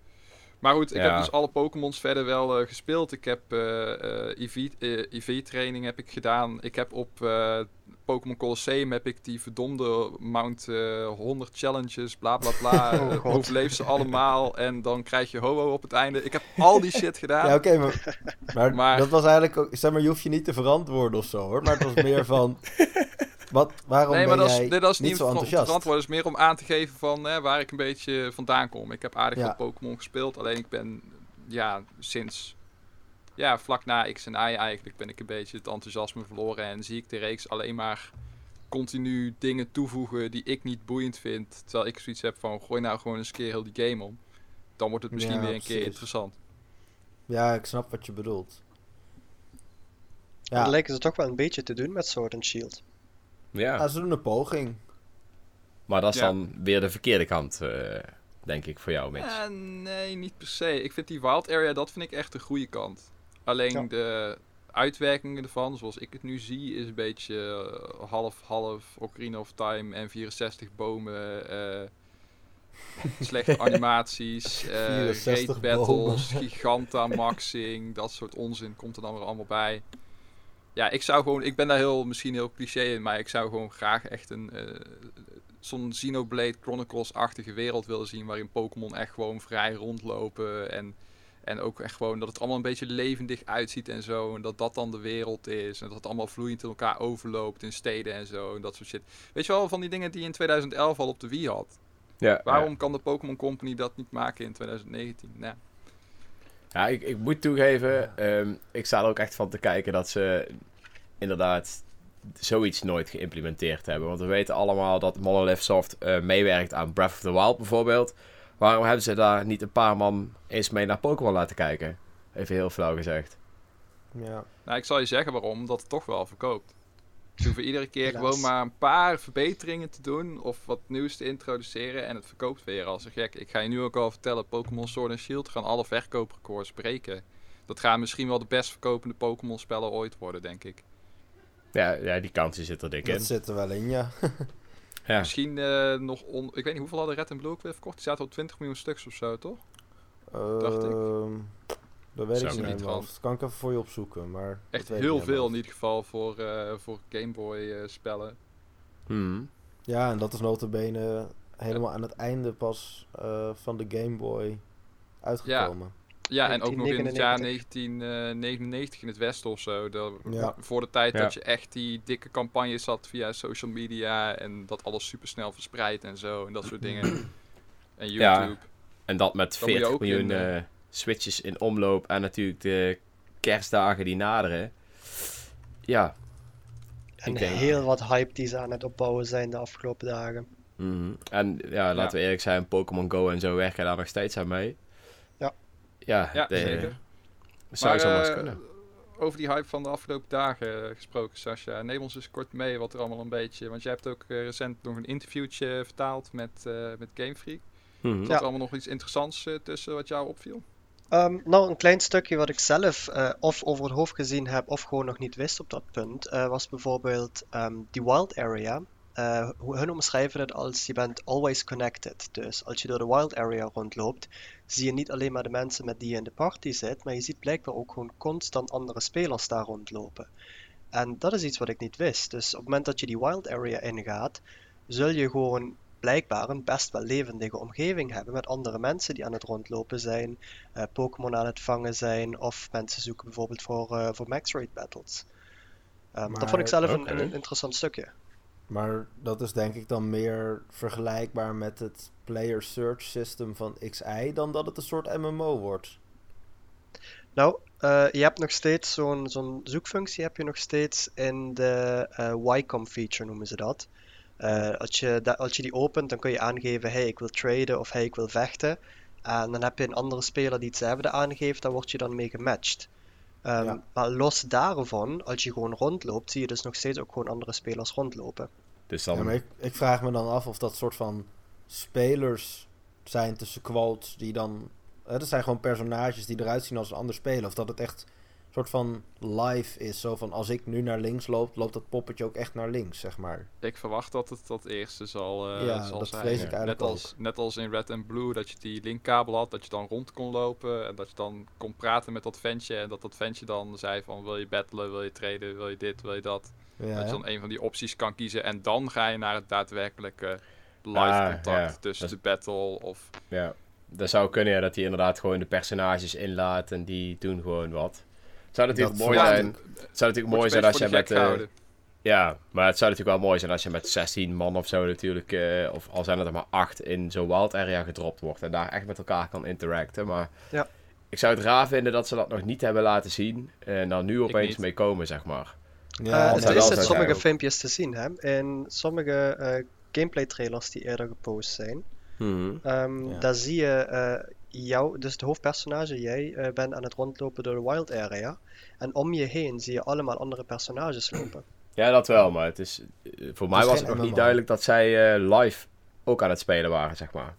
B: Maar goed, ik
A: Ja.
B: heb dus alle Pokémons verder wel eh, gespeeld. Ik heb eh eh, IV, eh, IV-training heb ik gedaan. Ik heb op eh, Pokémon Colosseum heb ik die verdomde Mount eh 100 challenges, bla bla bla.
D: Oh,
B: overleef ze allemaal en dan krijg je ho-ho op het einde. Ik heb al die shit gedaan.
C: Ja, oké, maar, maar,
B: Maar-
C: dat was eigenlijk ook... Zeg maar, je hoeft je niet te verantwoorden of zo, hoor. Maar het was meer van... Wat, waarom
B: nee, maar
C: ben
B: dat is, nee, dat is
C: niet
B: niet
C: zo enthousiast?
B: verantwoorden. Het is meer om aan te geven van hè, waar ik een beetje vandaan kom. Ik heb aardig
C: Ja.
B: veel Pokémon gespeeld. Alleen ik ben ja, sinds ja, vlak na X en Y eigenlijk ben ik een beetje het enthousiasme verloren. En zie ik de reeks alleen maar continu dingen toevoegen die ik niet boeiend vind. Terwijl ik zoiets heb van gooi nou gewoon eens een keer heel die game om. Dan wordt het misschien
C: Ja,
B: weer een keer interessant.
C: Ja, ik snap wat je bedoelt.
D: Dat
C: Ja,
D: lijken ze toch wel een beetje te doen met Sword and Shield.
A: Ja,
C: ja, ze doen een poging.
A: maar dat is
B: Ja.
A: dan weer de verkeerde kant, eh, denk ik, voor jou, Mitch.
B: Ja, nee, niet per se. Ik vind die wild area, dat vind ik echt de goede kant. Alleen
D: Ja.
B: de uitwerkingen ervan, zoals ik het nu zie, is een beetje eh, half-half Ocarina of Time en 64 bomen. eh, slechte animaties, eh
C: 64
B: raid battles, gigantamaxing, dat soort onzin komt er dan weer allemaal bij. Ja, ik zou gewoon, ik ben daar heel, misschien heel cliché in, maar ik zou gewoon graag echt een, eh, zo'n Xenoblade Chronicles-achtige wereld willen zien. Waarin Pokémon echt gewoon vrij rondlopen. En, en ook echt gewoon dat het allemaal een beetje levendig uitziet en zo. En dat dat dan de wereld is. En dat het allemaal vloeiend in elkaar overloopt in steden en zo. En dat soort shit. Weet je wel, van die dingen die je in 2011 al op de Wii had.
A: Ja,
B: Waarom kan de Pokémon Company dat niet maken in 2019? Nou,
A: Ja, ik, ik moet toegeven, ehm, ik sta er ook echt van te kijken dat ze inderdaad zoiets nooit geïmplementeerd hebben. Want we weten allemaal dat Monolith Soft eh, meewerkt aan Breath of the Wild bijvoorbeeld. Waarom hebben ze daar niet een paar man eens mee naar Pokémon laten kijken? Even heel flauw gezegd.
C: Ja.
B: nou, ik zal je zeggen waarom. Omdat het toch wel verkoopt. Ze hoeven iedere keer
D: Helaas.
B: gewoon maar een paar verbeteringen te doen. Of wat nieuws te introduceren. En het verkoopt weer als een gek. Ik ga je nu ook al vertellen. Pokémon Sword and Shield gaan alle verkooprecords breken. Dat gaan misschien wel de best verkopende Pokémon spellen ooit worden, denk ik.
A: Ja, ja die kans zit er dik in.
C: Dat zit er wel in, ja.
A: Ja.
B: Misschien eh, nog on... Ik weet niet, hoeveel hadden Red en Blue ook weer verkocht? Die zaten op 20 miljoen stuks of zo, toch? Dacht ik.
C: Dat weet
A: Zou
C: ik niet helemaal.
B: gaan.
C: Dat kan ik even voor je opzoeken, maar...
B: Echt heel veel in ieder geval voor, eh voor Game Boy eh, spellen.
A: Hmm.
C: Ja, en dat is notabene helemaal aan het einde pas eh, van de Game Boy uitgekomen.
B: Ja, en ook nog in het jaar
D: 1999.
B: 1999 in het Westen of zo. Dat,
C: Ja.
B: Voor de tijd
A: Ja.
B: dat je echt die dikke campagnes had via social media. En dat alles super snel verspreid en zo. En dat soort dingen. En
A: Ja.
B: YouTube.
A: En dat met
B: Dan moet je
A: 40
B: ook in,
A: miljoen switches in omloop en natuurlijk de kerstdagen die naderen. Ja,
D: En
A: Ik denk-
D: heel wat hype die ze aan het opbouwen zijn de afgelopen dagen.
A: Mhm. En ja, laten we eerlijk zijn, Pokémon Go en zo werken daar nog steeds aan mee.
D: Ja.
A: Ja,
B: Ja,
A: de-
B: zeker.
A: Zou eens
B: eh,
A: kunnen.
B: Over die hype van de afgelopen dagen eh, gesproken, Sascha. Neem ons eens kort mee wat er allemaal een beetje... Want jij hebt ook eh, recent nog een interviewtje vertaald met, eh met Game Freak.
A: Mhm.
B: Zat er allemaal nog iets interessants tussen wat jou opviel?
D: Ehm, nou, een klein stukje wat ik zelf eh, of over het hoofd gezien heb of gewoon nog niet wist op dat punt, eh, was bijvoorbeeld ehm, die wild area. Eh, hun omschrijven het als je bent always connected. Dus als je door de wild area rondloopt, zie je niet alleen maar de mensen met die je in de party zit, maar je ziet blijkbaar ook gewoon constant andere spelers daar rondlopen. En dat is iets wat ik niet wist. Dus op het moment dat je die wild area ingaat, zul je gewoon blijkbaar een best wel levendige omgeving hebben met andere mensen die aan het rondlopen zijn, eh, Pokémon aan het vangen zijn of mensen zoeken bijvoorbeeld voor, eh, voor max rate battles. Ehm, dat vond ik zelf een,
A: oké.
D: een, een interessant stukje.
C: Maar dat is denk ik dan meer vergelijkbaar met het player search system van XI dan dat het een soort MMO wordt.
D: Nou, eh, je hebt nog steeds zo'n zo'n zoekfunctie heb je nog steeds in de eh YCOM feature noemen ze dat. Eh, als, je als je die opent, dan kun je aangeven, hey, ik wil traden of hey, ik wil vechten. En dan heb je een andere speler die hetzelfde aangeeft, daar word je dan mee gematcht. Ehm,
C: Ja.
D: Maar los daarvan, als je gewoon rondloopt, zie je dus nog steeds ook gewoon andere spelers rondlopen.
A: Dus dan...
C: Ja, maar ik, ik vraag me dan af of dat soort van spelers zijn tussen quotes die dan... eh, dat zijn gewoon personages die eruit zien als een ander speler. Of dat het echt soort van live is. Zo van als ik nu naar links loop, loopt dat poppetje ook echt naar links, zeg maar.
B: Ik verwacht dat het dat eerste zal, eh,
C: Ja,
B: zal
C: dat
B: zijn.
C: vrees ik eigenlijk
B: net, als, net als in Red and Blue, dat je die linkkabel had, dat je dan rond kon lopen en dat je dan kon praten met dat ventje en dat dat ventje dan zei van wil je battelen, wil je traden, wil je dit, wil je dat.
C: Ja,
B: dat je dan een van die opties kan kiezen en dan ga je naar het daadwerkelijke live
A: Ah,
B: contact
A: ja.
B: tussen
A: Dat-
B: de battle of...
A: Ja, dat zou kunnen ja, dat hij inderdaad gewoon de personages inlaat en die doen gewoon wat. Het zou natuurlijk
C: Dat
A: mooi zijn. Het zou natuurlijk mooi zijn als je met... eh, ja, maar het zou natuurlijk wel mooi zijn als je met 16 man of zo natuurlijk... eh, of al zijn het er maar 8 in zo'n wild area gedropt wordt. En daar echt met elkaar kan interacten. Maar
D: Ja.
A: ik zou het raar vinden dat ze dat nog niet hebben laten zien. En dan nu opeens mee komen, zeg maar.
C: Ja,
D: Eh, het
A: zou
D: is
A: zijn,
D: sommige filmpjes te zien, hè? In sommige eh, gameplay trailers die eerder gepost zijn.
A: Mhm.
D: Ehm,
C: Ja.
D: Daar zie je eh, jou, dus de hoofdpersonage, jij, eh, bent aan het rondlopen door de wild area. En om je heen zie je allemaal andere personages lopen.
A: Ja, dat wel, maar het is, eh, voor mij was het nog niet duidelijk dat zij eh, live ook aan het spelen waren, zeg maar.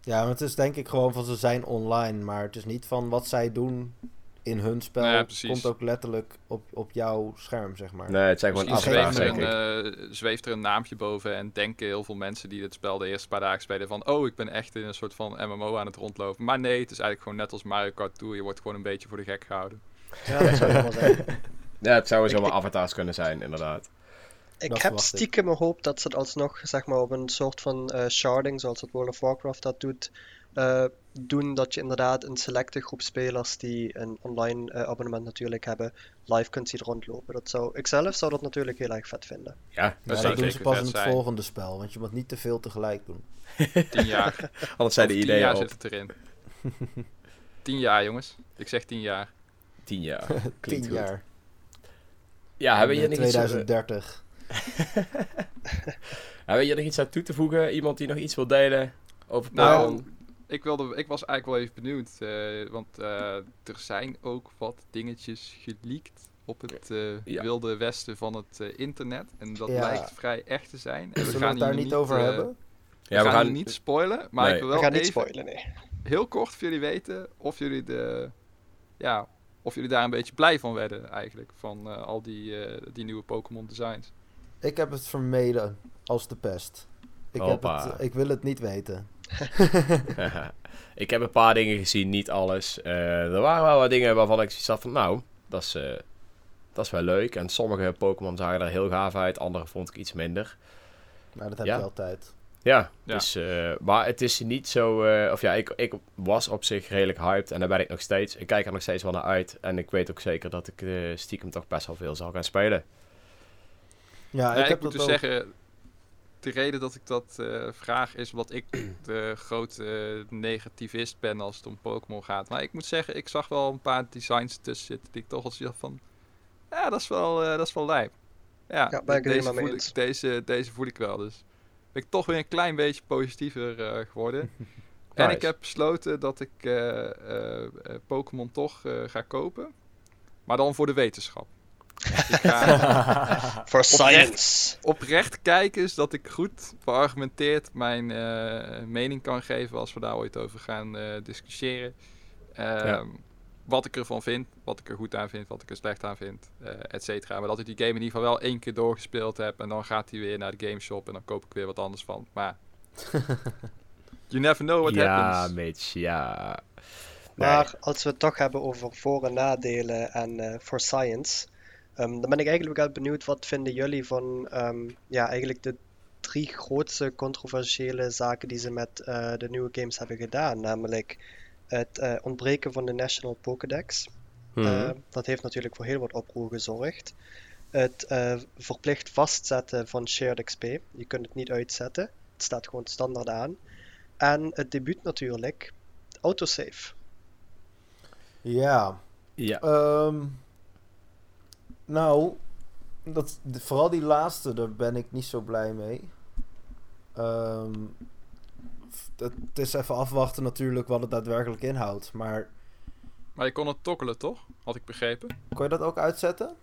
C: Ja, maar het is denk ik gewoon van ze zijn online, maar het is niet van wat zij doen in hun spel.
B: Ja,
C: komt ook letterlijk op, op jouw scherm, zeg maar.
A: Nee, het zijn gewoon
B: Misschien
C: afspraken,
B: zweeft er, een, eh, zweeft er een naampje boven en denken heel veel mensen die dit spel de eerste paar dagen spelen van oh, ik ben echt in een soort van MMO aan het rondlopen. Maar nee, het is eigenlijk gewoon net als Mario Kart Tour, je wordt gewoon een beetje voor de gek gehouden.
D: Ja, dat zou wel zijn.
A: Ja, het
D: Ik-
A: zomaar avatars kunnen zijn, inderdaad.
D: Ik
C: Dat
D: heb stiekem mijn hoop dat ze het alsnog zeg maar, op een soort van eh, sharding, zoals het World of Warcraft dat doet, eh, doen dat je inderdaad een selecte groep spelers die een online eh, abonnement natuurlijk hebben, live kunt zien rondlopen. Dat zou, ik zelf zou dat natuurlijk heel erg vet vinden.
A: Ja,
C: Ja,
B: Dat
C: dat
B: zou
C: doen ze pas in het
B: zijn.
C: volgende spel, want je moet niet te veel tegelijk doen.
B: Tien jaar.
A: anders zijn de
B: Over tien
A: ideeën
B: jaar
A: op.
B: zit het erin. tien jaar, jongens. Ik zeg tien jaar.
A: Tien jaar.
C: Tien
A: Klinkt goed.
C: jaar.
A: Ja, hebben jullie nog iets, eh,
C: 2030.
A: hebben jullie nog iets aan toe te voegen? Iemand die nog iets wil delen over
B: Nou? Ik, wilde, ik was eigenlijk wel even benieuwd, eh, want eh, er zijn ook wat dingetjes geleakt op het eh,
A: Ja.
B: wilde westen van het internet. En dat
C: Ja.
B: lijkt vrij echt te zijn. En
C: we het daar niet over hebben?
A: Ja,
B: we gaan, hier niet spoilen, maar
A: Nee.
B: ik wil
D: We
B: wel
D: gaan niet spoilen, nee.
B: heel kort voor jullie weten of jullie de, ja, of jullie daar een beetje blij van werden eigenlijk van eh, al die, eh, die nieuwe Pokémon designs.
C: Ik heb het vermeden als de pest. Ik, heb
A: Hoppa.
C: het, ik wil het niet weten.
A: ik heb een paar dingen gezien, niet alles. Eh, er waren wel wat dingen waarvan ik zoiets had van, nou, dat is, eh, dat is wel leuk. En sommige Pokémon zagen er heel gaaf uit, andere vond ik iets minder.
C: Maar dat heb
A: Ja.
C: je altijd.
A: Ja,
B: Ja.
A: Dus, eh, maar het is niet zo... eh, of ja, ik, ik was op zich redelijk hyped en daar ben ik nog steeds. Ik kijk er nog steeds wel naar uit. En ik weet ook zeker dat ik eh, stiekem toch best wel veel zal gaan spelen.
C: Ja,
B: Ja,
C: ik
B: ik,
C: heb
B: moet dus
C: ook.
B: zeggen, de reden dat ik dat eh, vraag is omdat ik de grote negativist ben als het om Pokémon gaat. Maar ik moet zeggen, ik zag wel een paar designs tussen zitten die ik toch al zie van... Ja, dat is wel, eh, dat is wel lijp. Ja,
D: ben
B: deze, voel ik, deze, deze voel ik wel. Dus ben ik toch weer een klein beetje positiever eh, geworden. En ik heb besloten dat ik Pokémon toch ga kopen. Maar dan voor de wetenschap. Ik ga
D: For
B: Oprecht.
D: science.
B: oprecht kijken is dat ik goed beargumenteerd mijn eh, mening kan geven als we daar ooit over gaan eh, discussiëren. Ehm, Wat ik ervan vind, wat ik er goed aan vind, wat ik er slecht aan vind, eh et cetera. Maar dat ik die game in ieder geval wel één keer doorgespeeld heb en dan gaat hij weer naar de gameshop en dan koop ik weer wat anders van. Maar you never know what
A: ja,
B: happens.
A: Mitch, ja.
D: Maar als we het toch hebben over voor- en nadelen en eh for science, ehm, dan ben ik eigenlijk wel benieuwd wat vinden jullie van ehm, ja, eigenlijk de drie grootste controversiële zaken die ze met eh, de nieuwe games hebben gedaan. Namelijk het eh, ontbreken van de National Pokédex.
A: Mhm.
D: Eh, dat heeft natuurlijk voor heel wat oproer gezorgd. Het eh, verplicht vastzetten van shared XP. Je kunt het niet uitzetten. Het staat gewoon standaard aan. En het debuut natuurlijk, autosave.
C: Ja,
A: ja.
C: Ehm, nou, dat, de- vooral die laatste, daar ben ik niet zo blij mee. Ehm, f- het is even afwachten natuurlijk wat het daadwerkelijk inhoudt. Maar
B: Maar je kon het tokkelen toch? Had ik begrepen.
C: kon je dat ook uitzetten?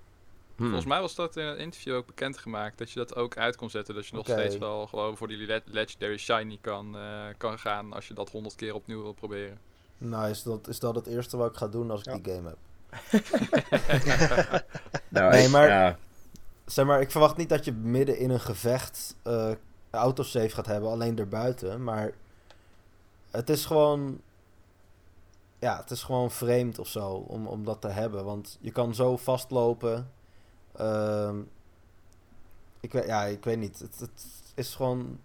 A: Hm.
B: Volgens mij was dat in een interview ook bekendgemaakt. Dat je dat ook uit kon zetten. Dat je nog steeds wel gewoon voor die le- Legendary Shiny kan, eh, kan gaan. Als je dat honderd keer opnieuw wil proberen.
C: Nice, dat is dat het eerste wat ik ga doen als ik
D: Ja.
C: die game heb.
A: Nou,
C: Nee,
A: ik-
C: maar-
A: ja.
C: Zeg maar, ik verwacht niet dat je midden in een gevecht eh autosave gaat hebben, alleen erbuiten. Maar het is gewoon. Ja, het is gewoon vreemd of zo om, om dat te hebben. Want je kan zo vastlopen. Ehm, ik, weet, ja, ik weet niet. Het, het is gewoon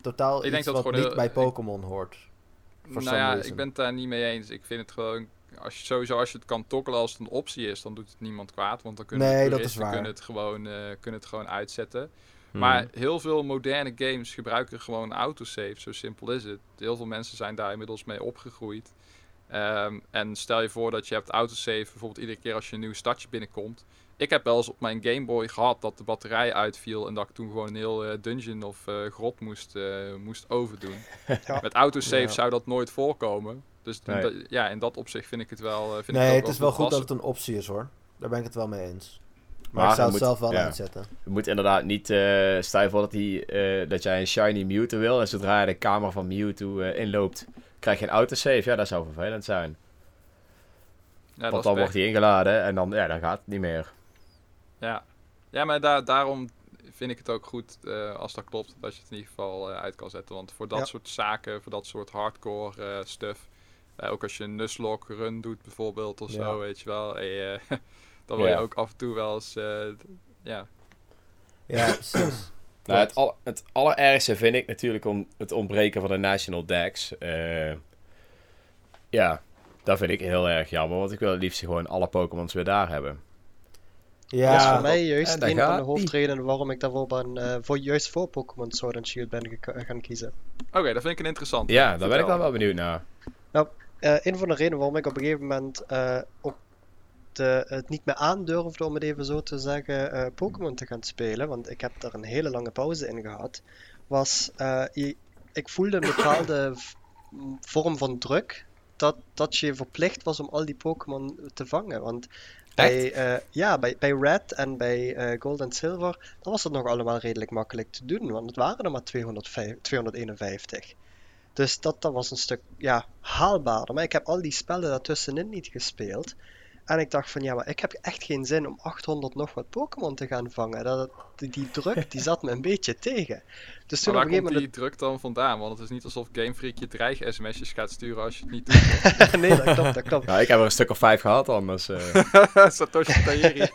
C: totaal
B: Ik denk
C: iets
B: dat
C: wat
B: gewoon
C: niet bij Pokémon hoort.
B: Nou ja,
C: reason.
B: ik ben het daar niet mee eens. Ik vind het gewoon... Als je, sowieso als je het kan tokkelen als het een optie is, dan doet het niemand kwaad. Want dan kunnen
C: Nee,
B: de
C: dat is
B: puristen
C: waar.
B: kunnen het, gewoon, eh, kunnen het gewoon uitzetten.
A: Hm.
B: Maar heel veel moderne games gebruiken gewoon autosave. Zo simpel is het. Heel veel mensen zijn daar inmiddels mee opgegroeid. Ehm, en stel je voor dat je hebt autosave, bijvoorbeeld iedere keer als je een nieuw stadje binnenkomt. Ik heb wel eens op mijn Game Boy gehad dat de batterij uitviel en dat ik toen gewoon een heel eh, dungeon of eh, grot moest, eh, moest overdoen.
D: Ja.
B: Met autosave
C: Ja.
B: zou dat nooit voorkomen. Dus
A: Nee.
B: dat- ja, in dat opzicht vind ik het wel. eh, vind ik
C: nee,
B: ook
C: het is wel goed dat het een optie is hoor. Daar ben ik het wel mee eens. Maar,
A: Maar
C: ik
A: je
C: zou het
A: moet-
C: zelf wel
A: ja.
C: uitzetten.
A: Je moet inderdaad niet... eh stel je voor dat, die, eh, dat jij een shiny Mewtwo wil... en zodra je de kamer van Mewtwo eh, inloopt... krijg je een autosave. Ja, dat zou vervelend zijn.
B: Ja, dat
A: Want dan wordt hij ingeladen en dan, ja, dan gaat het niet meer.
B: Ja, ja maar daar daarom vind ik het ook goed eh, als dat klopt, dat je het in ieder geval uit kan zetten. Want voor dat
D: Ja.
B: soort zaken, voor dat soort hardcore stuff, eh, ook als je een Nuzlocke run doet bijvoorbeeld of
C: Ja.
B: zo, weet je wel, en je, dan wil
A: Ja.
B: je ook af en toe wel eens, eh, ja,
C: Ja, precies.
A: Nou, het, al, het allerergste vind ik natuurlijk om het ontbreken van de National Dex. Eh, ja, dat vind ik heel erg jammer. Want ik wil het liefst gewoon alle Pokémons weer daar hebben.
C: Ja,
D: dat is voor mij juist een van de hoofdredenen waarom ik daarvoor ben, eh, voor, juist voor Pokémon Sword and Shield ben gaan kiezen.
B: Oké, dat vind ik een interessant.
A: Ja, daar ben ik dan wel benieuwd naar.
D: Eh, een van de redenen waarom ik op een gegeven moment eh, ook de, het niet meer aandurfde, om het even zo te zeggen, eh, Pokémon te gaan spelen, want ik heb daar een hele lange pauze in gehad, was je- ik voelde een bepaalde vorm van druk dat, dat je verplicht was om al die Pokémon te vangen. Want bij, ja, bij, bij Red en bij Gold en Silver, dan was het nog allemaal redelijk makkelijk te doen, want het waren er maar 205, 251. Dus dat, dat was een stuk ja, haalbaarder. Maar ik heb al die spellen daartussenin niet gespeeld. En ik dacht van ja, maar ik heb echt geen zin om 800 nog wat Pokémon te gaan vangen. Dat, die, die druk die zat me een beetje tegen. Dus toen
B: Maar
D: op
B: waar
D: een
B: komt
D: gegeven
B: die druk dan vandaan? Want het is niet alsof Game Freak je dreig-sms'jes gaat sturen als je het niet doet.
D: nee, dat klopt, dat klopt.
A: Ja, ik heb er een stuk of vijf gehad anders. eh.
B: Satoshi Tajiri.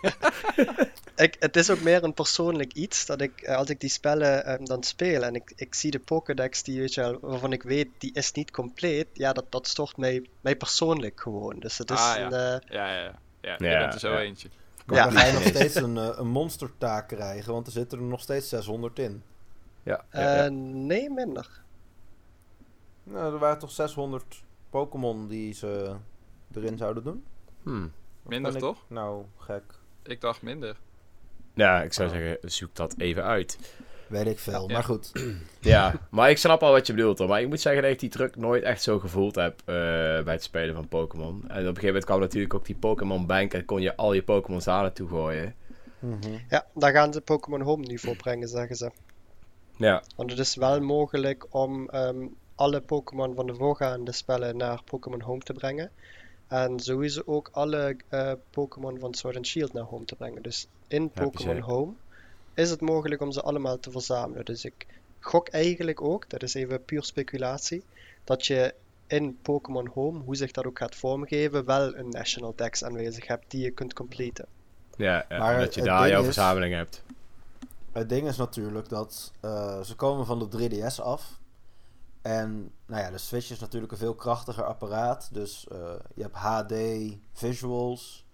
D: Ik, het is ook meer een persoonlijk iets dat ik, eh, als ik die spellen eh, dan speel en ik, ik zie de Pokédex die, weet je wel, waarvan ik weet die is niet compleet, ja, dat, dat stort mij, mij persoonlijk gewoon. Dus het is
B: Ah, ja.
D: een, eh,
B: Ja, ja, ja. Ja, je
A: Ja,
B: bent er zo
A: ja.
B: eentje.
C: Maar
D: Ja.
C: dan ga je nog steeds een, eh, een monstertaak krijgen, want er zitten er nog steeds 600 in.
A: ja, ja, ja.
D: eh, nee, minder.
C: Nou, er waren toch 600 Pokémon die ze erin zouden doen?
A: Hmm.
B: Minder,
C: ik
B: toch?
C: Nou, gek.
B: Ik dacht minder.
A: Ja, ik zou zeggen, zoek dat even uit.
C: Weet ik veel.
B: Ja.
C: Maar goed.
A: Ja, maar ik snap al wat je bedoelt hoor. Maar ik moet zeggen dat ik die druk nooit echt zo gevoeld heb eh, bij het spelen van Pokémon. En op een gegeven moment kwam natuurlijk ook die Pokémon Bank en kon je al je Pokémon aan naartoe gooien.
C: Mhm.
D: Ja, daar gaan ze Pokémon Home nu voor brengen, zeggen ze.
A: Ja,
D: Want het is wel mogelijk om ehm, alle Pokémon van de voorgaande spellen naar Pokémon Home te brengen. En sowieso ook alle eh, Pokémon van Sword and Shield naar Home te brengen. Dus in Pokémon. Home is het mogelijk om ze allemaal te verzamelen. Dus ik gok eigenlijk ook, dat is even puur speculatie, dat je in Pokémon Home, hoe zich dat ook gaat vormgeven, wel een National Dex aanwezig hebt die je kunt completen.
A: ja, ja
C: Maar
A: dat je daar jouw
C: is-
A: verzameling hebt.
C: Het ding is natuurlijk dat eh, ze komen van de 3DS af. En nou ja, de Switch is natuurlijk een veel krachtiger apparaat. Dus eh, je hebt HD, visuals.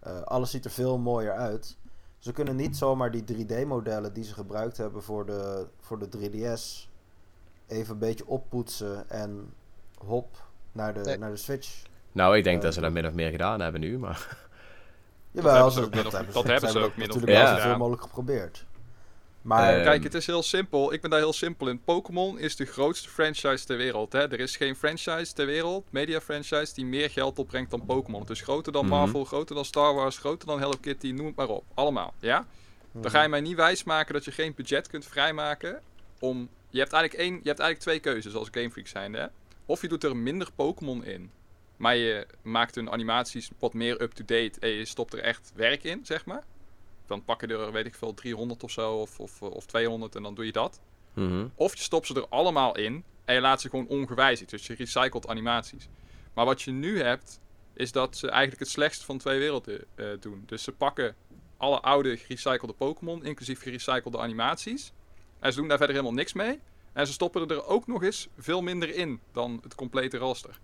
C: eh, alles ziet er veel mooier uit. Ze kunnen niet zomaar die 3D-modellen die ze gebruikt hebben voor de, voor de 3DS even een beetje oppoetsen en hop naar de,
D: Nee.
C: naar de Switch.
A: Nou, ik denk
C: Eh,
A: dat ze dat min of meer gedaan hebben nu, maar...
C: Jawel,
B: hebben ze
C: ze-
B: ook min of-
C: hebben
B: dat
C: ze-
B: hebben ze ook min of
C: natuurlijk
A: meer
C: wel zoveel
B: gedaan.
C: mogelijk geprobeerd. Maar
A: Eh,
B: Kijk, het is heel simpel. Ik ben daar heel simpel in. Pokémon is de grootste franchise ter wereld. Hè? Er is geen franchise ter wereld, media franchise, die meer geld opbrengt dan Pokémon. Het is groter dan
A: Mhm.
B: Marvel, groter dan Star Wars, groter dan Hello Kitty, noem het maar op. Allemaal, ja? Dan ga je mij niet wijsmaken dat je geen budget kunt vrijmaken om... Je hebt eigenlijk, één, je hebt eigenlijk twee keuzes als Game Freak zijnde. Hè? Of je doet er minder Pokémon in, maar je maakt hun animaties wat meer up-to-date en je stopt er echt werk in, zeg maar. Dan pak je er, weet ik veel, 300 of zo, of, of, of 200 en dan doe je dat.
A: mhm.
B: Of je stopt ze er allemaal in en je laat ze gewoon ongewijzigd. Dus je recycelt animaties. Maar wat je nu hebt, is dat ze eigenlijk het slechtste van twee werelden eh, doen. Dus ze pakken alle oude gerecyclede Pokémon, inclusief gerecyclede animaties. En ze doen daar verder helemaal niks mee. En ze stoppen er ook nog eens veel minder in dan het complete raster.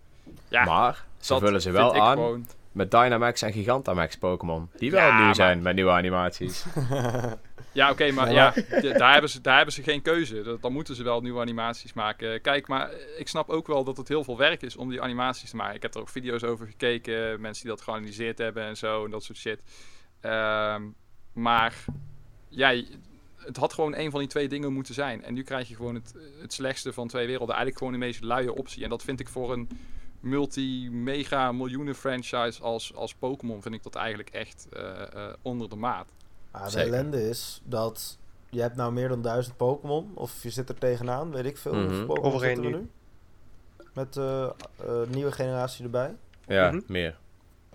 B: Ja,
A: maar ze vullen ze wel aan
B: gewoon-
A: met Dynamax en Gigantamax Pokémon. Die wel
B: Ja,
A: nieuw
B: maar-
A: zijn met nieuwe animaties.
B: Ja, oké, maar
C: Ja,
B: daar, hebben ze, daar hebben ze geen keuze. Dat- Dan moeten ze wel nieuwe animaties maken. Kijk, maar ik snap ook wel dat het heel veel werk is om die animaties te maken. Ik heb er ook video's over gekeken, mensen die dat geanalyseerd hebben en zo en dat soort shit. Ehm, maar ja, het had gewoon een van die twee dingen moeten zijn. En nu krijg je gewoon het, het slechtste van twee werelden. Eigenlijk gewoon de meest luie optie. En dat vind ik voor een multi-mega-miljoenen franchise als, als Pokémon, vind ik dat eigenlijk echt eh, eh, onder de maat.
C: Ah, de
A: Zeker.
C: ellende is dat je hebt nou meer dan duizend Pokémon. Of je zit er tegenaan, weet ik veel.
D: Overheen
C: zitten er
D: nu.
C: nu? Met eh eh, nieuwe generatie erbij.
A: Ja,
D: Mhm.
A: meer.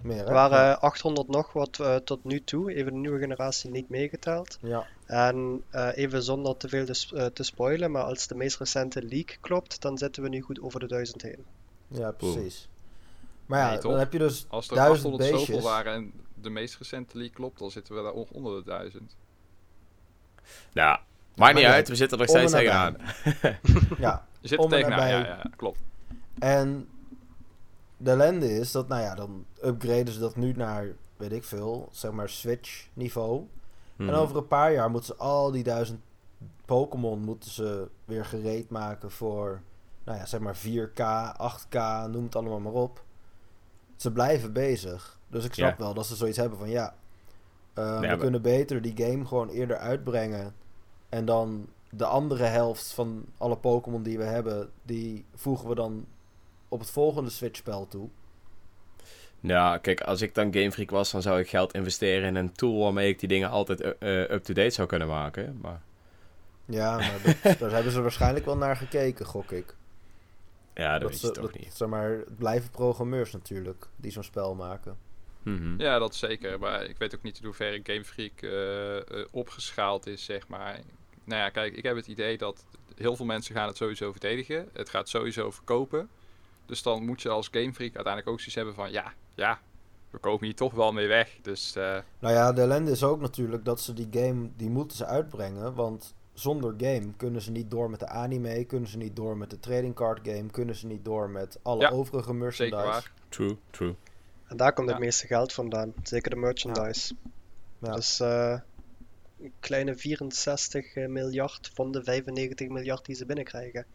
C: Meer, hè?
D: Er waren 800 nog wat tot nu toe, even de nieuwe generatie niet meegeteld.
C: Ja.
D: En eh, even zonder te veel te, te spoilen, maar als de meest recente leak klopt, dan zitten we nu goed over de 1000 heen.
C: Ja, precies. Maar ja,
B: Nee,
C: dan heb je dus
B: Als er
C: duizend
B: 800 zoveel
C: beestjes.
B: waren en de meest recente leak klopt, dan zitten we daar onder de duizend.
A: Ja, maakt
C: maar
A: niet
C: ja,
A: uit, we zitten er nog steeds tegenaan.
C: Ja,
B: Je zit
C: Om
B: er
C: en
B: tegenaan, ja, ja, klopt.
C: en de ellende is dat, nou ja, dan upgraden ze dat nu naar, weet ik veel, zeg maar Switch niveau.
A: Mhm.
C: En over een paar jaar moeten ze al die duizend Pokémon moeten ze weer gereed maken voor, nou ja, zeg maar 4K, 8K, noem het allemaal maar op. Ze blijven bezig. Dus ik snap
A: Ja.
C: wel dat ze zoiets hebben van ja, eh, we
A: maar-
C: kunnen beter die game gewoon eerder uitbrengen. En dan de andere helft van alle Pokémon die we hebben, die voegen we dan op het volgende Switch-spel toe.
A: Ja, kijk, als ik dan Game Freak was, dan zou ik geld investeren in een tool waarmee ik die dingen altijd uh, uh, up-to-date zou kunnen maken. Maar
C: Ja, maar dat, daar hebben ze waarschijnlijk wel naar gekeken, gok ik.
A: Ja, dat,
C: dat
A: weet je
C: ze,
A: toch
C: dat,
A: niet.
C: Zeg maar, het blijven programmeurs natuurlijk, die zo'n spel maken.
A: Mhm.
B: Ja, dat zeker. Maar ik weet ook niet in hoeverre Game Freak eh, eh, opgeschaald is, zeg maar. Nou ja, kijk, ik heb het idee dat heel veel mensen gaan het sowieso verdedigen. Het gaat sowieso verkopen. Dus dan moet je als Game Freak uiteindelijk ook zoiets hebben van... Ja, ja, we komen hier toch wel mee weg. Dus eh,
C: Nou ja, de ellende is ook natuurlijk dat ze die game, die moeten ze uitbrengen. Want zonder game kunnen ze niet door met de anime, kunnen ze niet door met de trading card game, kunnen ze niet door met alle
B: Ja,
C: overige merchandise.
B: zeker waar.
A: True, true.
D: En daar komt
B: Ja.
D: het meeste geld vandaan, zeker de merchandise.
C: Ja.
D: Dus eh, een kleine 64 miljard van de 95 miljard die ze binnenkrijgen.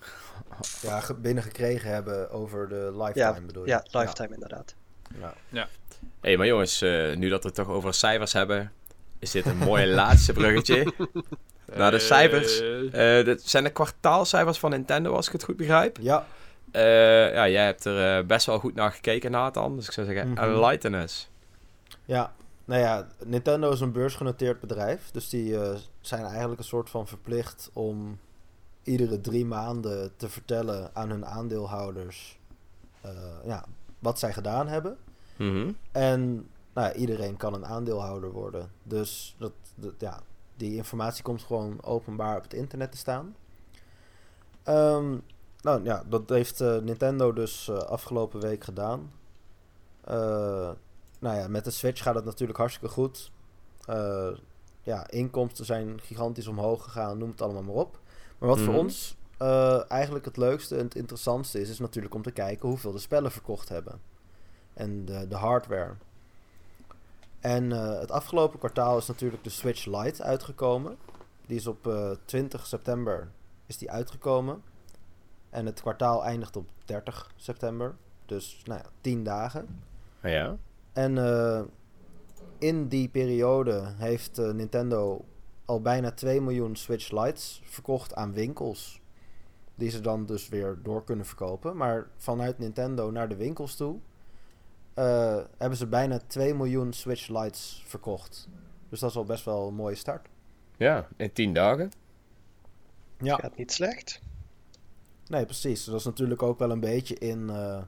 C: Ja, ge- binnengekregen hebben over de lifetime
D: Ja,
C: bedoel je?
D: ja, lifetime inderdaad.
C: Ja.
A: Hé, hey, maar jongens, eh, nu dat we het toch over cijfers hebben. is dit een mooie laatste bruggetje. Nou, de cijfers.
B: Eh,
A: Eh dit zijn de kwartaalcijfers van Nintendo, als ik het goed begrijp.
C: Ja,
A: Eh, ja, jij hebt er eh, best wel goed naar gekeken, Nathan. Dus ik zou zeggen,
C: Mhm.
A: enlighten us.
C: ja. Nou ja, Nintendo is een beursgenoteerd bedrijf. Dus die eh, zijn eigenlijk een soort van verplicht om iedere drie maanden te vertellen aan hun aandeelhouders eh, ja, wat zij gedaan hebben.
A: Mhm.
C: En nou ja, iedereen kan een aandeelhouder worden. Dus dat, dat, ja, die informatie komt gewoon openbaar op het internet te staan. Ehm, nou ja, dat heeft eh, Nintendo dus eh, afgelopen week gedaan. Eh, nou ja, met de Switch gaat het natuurlijk hartstikke goed. Ja, inkomsten zijn gigantisch omhoog gegaan, noem het allemaal maar op. Maar wat voor
A: Mhm.
C: ons eigenlijk het leukste en het interessantste is, is natuurlijk om te kijken hoeveel de spellen verkocht hebben. En de, de hardware. En eh, het afgelopen kwartaal is natuurlijk de Switch Lite uitgekomen. Die is op eh, 20 september is die uitgekomen. En het kwartaal eindigt op 30 september. Dus nou ja, 10 dagen.
A: Ah, ja.
C: En eh, in die periode heeft Nintendo al bijna 2 miljoen Switch Lites verkocht aan winkels. Die ze dan dus weer door kunnen verkopen. Maar vanuit Nintendo naar de winkels toe eh, hebben ze bijna 2 miljoen Switch Lites verkocht. Dus dat is al best wel een mooie start.
A: ja, in tien dagen.
C: Ja.
D: Gaat niet slecht.
C: Nee, precies. Dat is natuurlijk ook wel een beetje in, eh,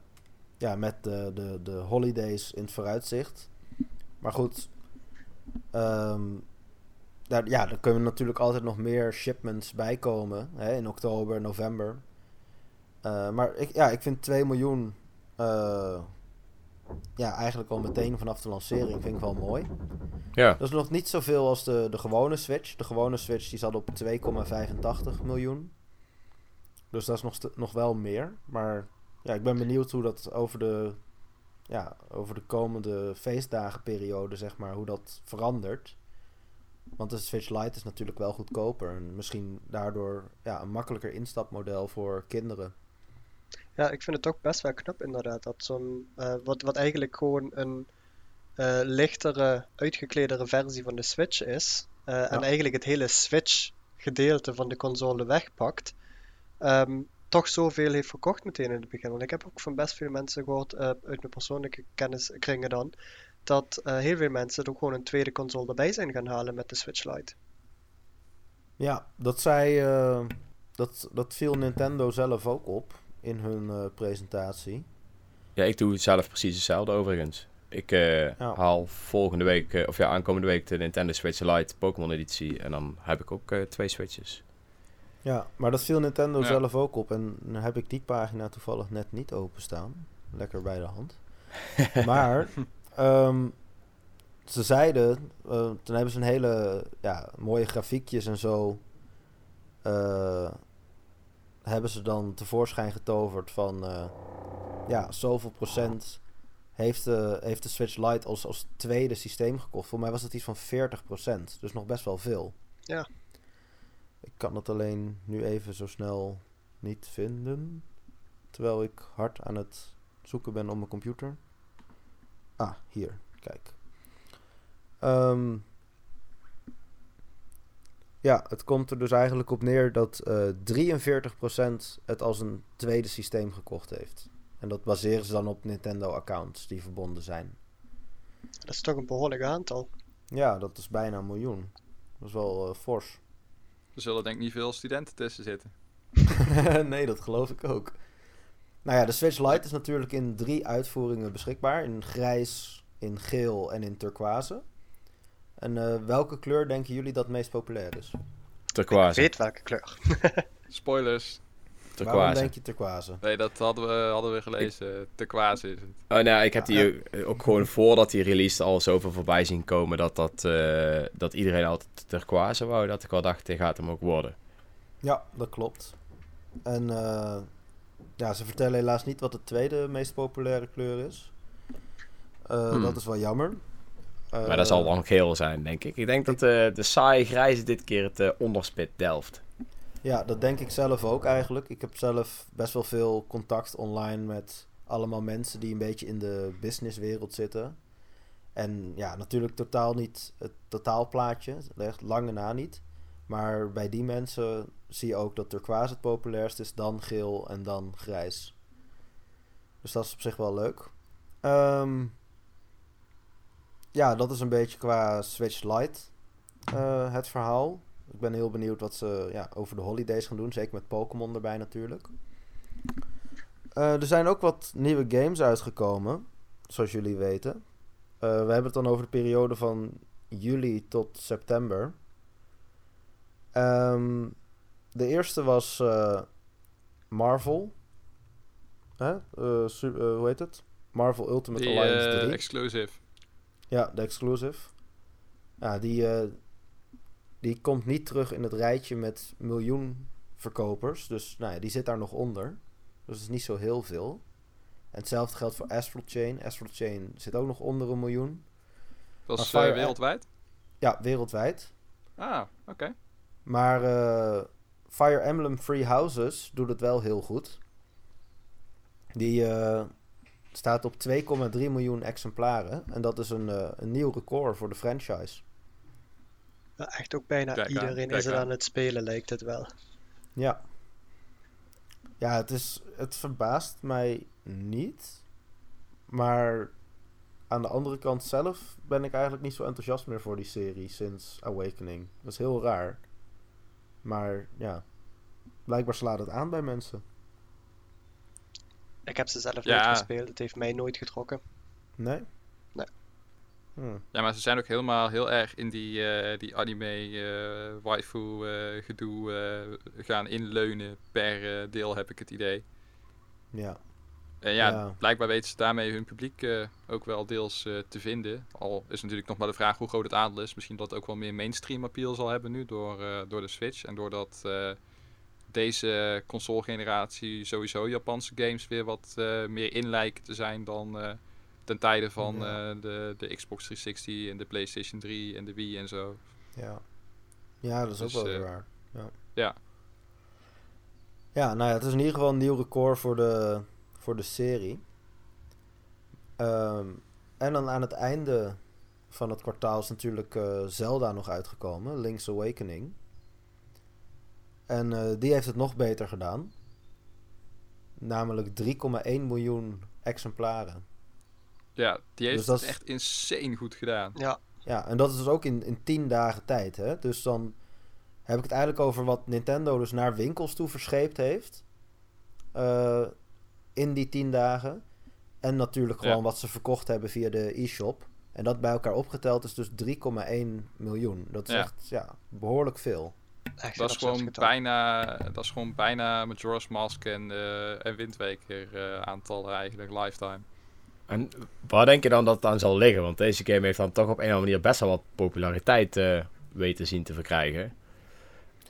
C: ja, met de, de, de holidays in het vooruitzicht. Maar goed, ehm, daar, ja, er kunnen natuurlijk altijd nog meer shipments bij komen hè, in oktober, november. Eh, maar ik, ja, ik vind 2 miljoen, eh, ja, eigenlijk al meteen vanaf de lancering vind ik wel mooi.
A: Ja.
C: Dat is nog niet zoveel als de, de gewone Switch. De gewone Switch die zat op 2,85 miljoen. Dus dat is nog, nog wel meer. Maar ja, ik ben benieuwd hoe dat over de, ja, over de komende feestdagenperiode, zeg maar, hoe dat verandert. Want de Switch Lite is natuurlijk wel goedkoper. En misschien daardoor ja, een makkelijker instapmodel voor kinderen.
D: Ja, ik vind het toch best wel knap inderdaad. Dat zo'n, eh, wat, wat eigenlijk gewoon een eh, lichtere, uitgekledere versie van de Switch is. eh, En eigenlijk het hele Switch gedeelte van de console wegpakt. ehm, toch zoveel heeft verkocht meteen in het begin. Want ik heb ook van best veel mensen gehoord, eh, uit mijn persoonlijke kenniskringen dan, dat heel veel mensen ook gewoon een tweede console erbij zijn gaan halen met de Switch Lite.
C: Ja, dat zei. dat, dat viel Nintendo zelf ook op in hun eh, presentatie.
A: Ja, ik doe zelf precies hetzelfde overigens. Ik eh,
C: Ja.
A: haal volgende week, eh, of ja, aankomende week de Nintendo Switch Lite Pokémon editie. En dan heb ik ook eh, twee Switches.
C: Ja, maar dat viel Nintendo
B: Ja.
C: zelf ook op. En dan heb ik die pagina toevallig net niet openstaan. Lekker bij de hand. maar ehm, ze zeiden, eh, toen hebben ze een hele ja, mooie grafiekjes en zo. Eh, hebben ze dan tevoorschijn getoverd van eh, ja, zoveel procent heeft de, heeft de Switch Lite als, als tweede systeem gekocht. Voor mij was het iets van 40 procent. Dus nog best wel veel.
D: Ja.
C: Ik kan het alleen nu even zo snel niet vinden. Terwijl ik hard aan het zoeken ben op mijn computer. Ah, hier. Kijk. Ehm, ja, het komt er dus eigenlijk op neer dat eh 43% het als een tweede systeem gekocht heeft. En dat baseren ze dan op Nintendo-accounts die verbonden zijn.
D: Dat is toch een behoorlijk aantal.
C: Ja, dat is bijna een miljoen. Dat is wel eh, fors.
B: Er zullen denk ik niet veel studenten tussen zitten.
C: nee, dat geloof ik ook. Nou ja, de Switch Lite is natuurlijk in drie uitvoeringen beschikbaar. In grijs, in geel en in turquoise. En eh, welke kleur denken jullie dat het meest populair is?
D: Ik
A: Turquoise.
D: weet welke kleur.
B: Spoilers.
C: Waarom
A: Turquoise.
C: denk je turquoise?
B: Nee, dat hadden we, hadden we gelezen. Turquoise is het.
A: Oh, nou, ik heb die ook- ook gewoon voordat die release al zoveel voorbij zien komen dat, dat, eh, dat iedereen altijd turquoise wou. Dat ik wel dacht, dit gaat hem ook worden.
C: Ja, dat klopt. En eh, ja, ze vertellen helaas niet wat de tweede meest populaire kleur is. Eh,
A: Hmm.
C: Dat is wel jammer.
A: Maar dat zal dan geel zijn, denk ik. Ik denk dat eh, de saaie grijze dit keer het eh, onderspit delft.
C: Ja, dat denk ik zelf ook eigenlijk. Ik heb zelf best wel veel contact online met allemaal mensen die een beetje in de businesswereld zitten. En ja, natuurlijk totaal niet het totaalplaatje. Echt lange na niet. Maar bij die mensen zie je ook dat turquoise het populairst is, dan geel en dan grijs. Dus dat is op zich wel leuk. Ehm, ja, dat is een beetje qua Switch Lite uh, het verhaal. Ik ben heel benieuwd wat ze ja, over de holidays gaan doen. Zeker met Pokémon erbij natuurlijk. Uh, er zijn ook wat nieuwe games uitgekomen. Zoals jullie weten. Uh, we hebben het dan over de periode van juli tot september. Um, de eerste was uh, Marvel. Hè? hoe heet het? Marvel Ultimate
B: die,
C: Alliance 3.
B: exclusive.
C: Ja, de exclusive. Ja, die, die komt niet terug in het rijtje met miljoen verkopers. Dus nou ja, die zit daar nog onder. Dus dat is niet zo heel veel. En hetzelfde geldt voor Astral Chain. Astral Chain zit ook nog onder een miljoen.
B: Dat is uh, wereldwijd?
C: Ja, wereldwijd.
B: Ah, oké.
C: Maar uh, Fire Emblem Free Houses doet het wel heel goed. Die uh, staat op 2,3 miljoen exemplaren. En dat is een, een nieuw record voor de franchise.
D: Ja, echt ook bijna kijk iedereen aan, is er aan. aan het spelen, lijkt het wel.
C: Ja. Ja, het, is, het verbaast mij niet. Maar aan de andere kant zelf ben ik eigenlijk niet zo enthousiast meer voor die serie sinds Awakening. Dat is heel raar. Maar ja, blijkbaar slaat het aan bij mensen.
D: Ik heb ze zelf ja. nooit gespeeld. Het heeft mij nooit getrokken.
C: Nee?
D: Nee.
B: Hmm. Ja, maar ze zijn ook helemaal heel erg in die, uh, die anime uh, waifu uh, gedoe gaan inleunen per deel, heb ik het idee.
C: Ja.
B: En ja, ja, blijkbaar weten ze daarmee hun publiek ook wel deels te vinden. Al is natuurlijk nog maar de vraag hoe groot het aandeel is. Misschien dat het ook wel meer mainstream appeal zal hebben nu door, door de Switch. En doordat deze console generatie sowieso Japanse games weer wat meer in lijken te zijn dan ten tijde van ja. uh, de, de Xbox 360 en de PlayStation 3 en de Wii en zo.
C: Ja, ja dat is dus, ook wel uh, raar. Ja.
B: ja.
C: Ja, nou ja, het is in ieder geval een nieuw record voor de, voor de serie. Um, en dan aan het einde van het kwartaal is natuurlijk Zelda nog uitgekomen, Link's Awakening. En die heeft het nog beter gedaan. Namelijk 3,1 miljoen exemplaren.
B: Ja, die heeft dus het echt insane goed gedaan.
D: Ja.
C: Ja, en dat is dus ook in, in tien dagen tijd. Hè? Dus dan heb ik het eigenlijk over wat Nintendo dus naar winkels toe verscheept heeft. Uh, in die tien dagen. En natuurlijk gewoon wat ze verkocht hebben via de e-shop. En dat bij elkaar opgeteld is dus 3,1 miljoen. Dat is echt ja, behoorlijk veel.
B: Echt dat, is gewoon bijna, dat is gewoon bijna Majora's Mask en, uh, en Windweker uh, aantallen eigenlijk, lifetime.
A: En waar denk je dan dat het aan zal liggen? Want deze game heeft dan toch op een of andere manier best wel wat populariteit uh, weten zien te verkrijgen.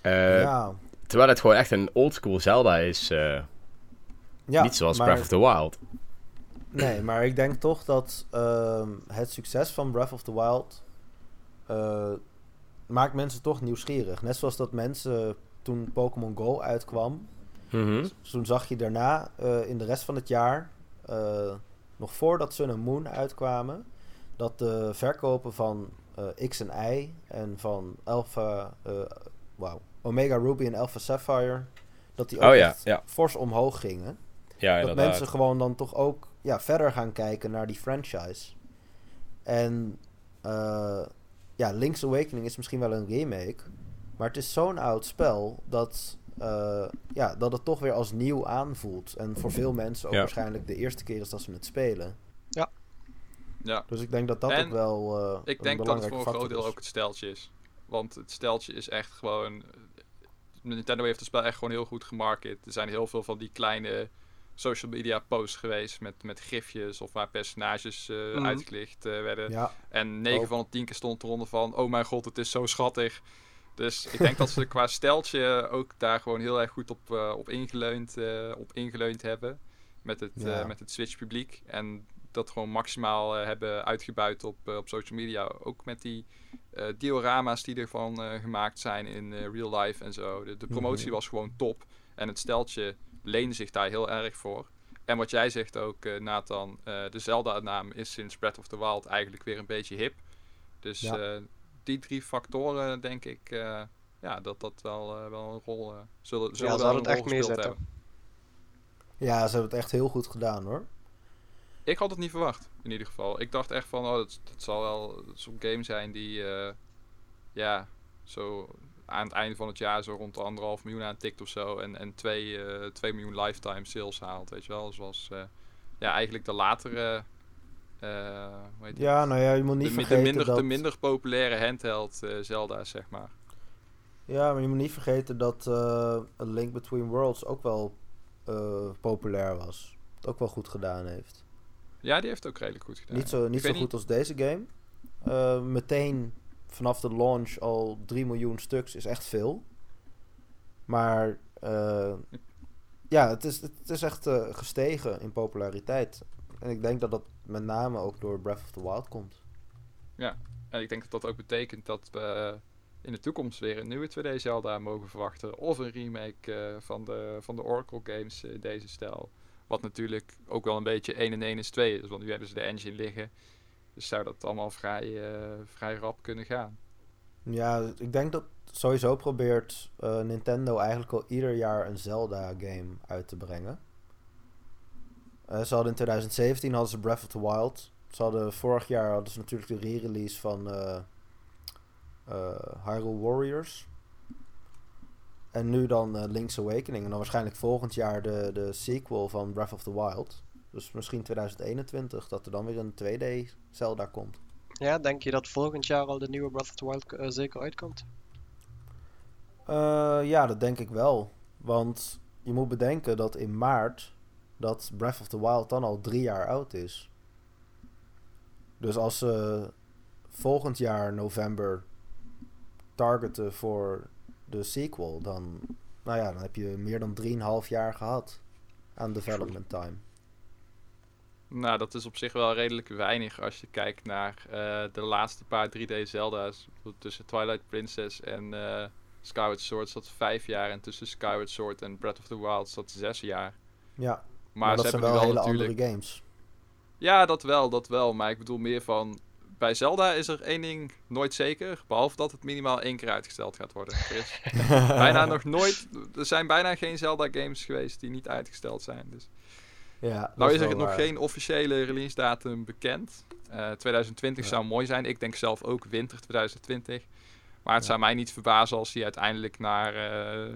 A: Uh, ja. Terwijl het gewoon echt een oldschool Zelda is. Uh, ja, niet zoals Breath of the Wild.
C: Nee, maar ik denk toch dat ehm, het succes van Breath of the Wild maakt mensen toch nieuwsgierig. Net zoals dat mensen toen Pokémon Go uitkwam, mm -hmm. toen zag je daarna in de rest van het jaar nog voordat Sun en Moon uitkwamen, dat de verkopen van uh, X en Y en van Alpha, wow, Omega Ruby en Alpha Sapphire, dat die ook
A: oh, ja, ja.
C: fors omhoog gingen. Ja, dat mensen gewoon dan toch ook ja, verder gaan kijken naar die franchise. En ja, Link's Awakening is misschien wel een remake, maar het is zo'n oud spel dat uh, ja, dat het toch weer als nieuw aanvoelt. En voor veel mensen ook waarschijnlijk de eerste keer is dat ze het spelen.
D: Ja.
B: ja.
C: Dus ik denk dat dat ook wel. Uh,
B: ik denk dat het voor een groot deel ook het steltje is. Want het steltje is echt gewoon. Nintendo heeft het spel echt gewoon heel goed gemarket. Er zijn heel veel van die kleine social media posts geweest met, met gifjes of waar personages uh, mm. uitgelicht uh, werden.
C: Ja.
B: En 9 van de 10 keer stond eronder van: Oh mijn god, het is zo schattig. Dus ik denk dat ze qua steltje ook daar gewoon heel erg goed op, uh, op, ingeleund, uh, op ingeleund hebben. Met het, ja. uh, met het Switch publiek. En dat gewoon maximaal hebben uitgebuit op, op social media. Ook met die diorama's die ervan gemaakt zijn in real life en zo. De, de promotie mm -hmm. was gewoon top. En het steltje leende zich daar heel erg voor. En wat jij zegt ook, eh, Nathan, eh, de Zelda-naam is sinds Breath of the Wild eigenlijk weer een beetje hip. Dus
C: Ja.
B: eh, die drie factoren, denk ik, ja, dat dat wel, wel een rol zullen, zullen
D: ze
B: wel
D: hadden
B: een
D: het
B: rol
D: echt
B: gespeeld
D: meezetten.
B: hebben.
C: Ja, ze hebben het echt heel goed gedaan hoor.
B: Ik had het niet verwacht, in ieder geval. Ik dacht echt van, oh, dat, dat zal wel zo'n game zijn die, ja, zo aan het einde van het jaar zo rond de anderhalf miljoen aantikt of zo. En, en twee, eh 2 miljoen lifetime sales haalt, weet je wel. Zoals, eh, ja, eigenlijk de latere, eh hoe heet die?
C: Ja, nou ja, je moet niet
B: de, mi- de
C: vergeten
B: minder,
C: dat...
B: de minder populaire handheld Zelda's, zeg maar.
C: Ja, maar je moet niet vergeten dat A Link Between Worlds ook wel populair was. Het ook wel goed gedaan heeft.
B: Ja, die heeft ook redelijk goed gedaan.
C: niet zo, niet zo goed als deze game. Meteen vanaf de launch al 3 miljoen stuks is echt veel. Maar eh, ja, het is, het is echt eh, gestegen in populariteit. En ik denk dat dat met name ook door Breath of the Wild komt.
B: En ik denk dat dat ook betekent dat we in de toekomst weer een nieuwe 2D Zelda mogen verwachten. Of een remake eh, van, de, van de Oracle games in deze stijl. Wat natuurlijk ook wel een beetje 1 en 1 is 2 is. Want nu hebben ze de engine liggen. Dus zou dat allemaal vrij, eh, vrij rap kunnen gaan.
C: Ja, ik denk dat sowieso probeert eh, Nintendo eigenlijk al ieder jaar een Zelda-game uit te brengen. Eh, ze hadden in 2017 hadden ze Breath of the Wild. Ze hadden vorig jaar hadden ze natuurlijk de re-release van Hyrule Warriors. En nu dan Link's Awakening. En dan waarschijnlijk volgend jaar de, de sequel van Breath of the Wild. Dus misschien 2021 dat er dan weer een 2D Zelda komt.
D: Ja, denk je dat volgend jaar al de nieuwe Breath of the Wild eh, zeker uitkomt?
C: Eh, ja, dat denk ik wel. Want je moet bedenken dat in maart dat Breath of the Wild dan al drie jaar oud is. Dus als ze volgend jaar november targeten voor de sequel, dan, nou ja, dan heb je meer dan 3,5 jaar gehad aan development time.
B: Nou, dat is op zich wel redelijk weinig als je kijkt naar eh, de laatste paar 3D Zelda's. Tussen Twilight Princess en eh, Skyward Sword zat vijf jaar. En tussen Skyward Sword en Breath of the Wild zat zes jaar.
C: Ja,
B: Maar,
C: maar, dat
B: ze
C: zijn wel hele
B: natuurlijk...
C: andere games.
B: Ja, dat wel, dat wel. Maar ik bedoel meer van... Bij Zelda is er één ding nooit zeker. Behalve dat het minimaal één keer uitgesteld gaat worden. Bijna nog nooit... Er zijn bijna geen Zelda games geweest die niet uitgesteld zijn. Dus.
C: Ja,
B: Nou is er nog
C: waar.
B: geen officiële release datum bekend. Eh 2020
C: Ja.
B: zou mooi zijn. Ik denk zelf ook winter 2020. Maar het
C: Ja.
B: zou mij niet verbazen als hij uiteindelijk naar eh,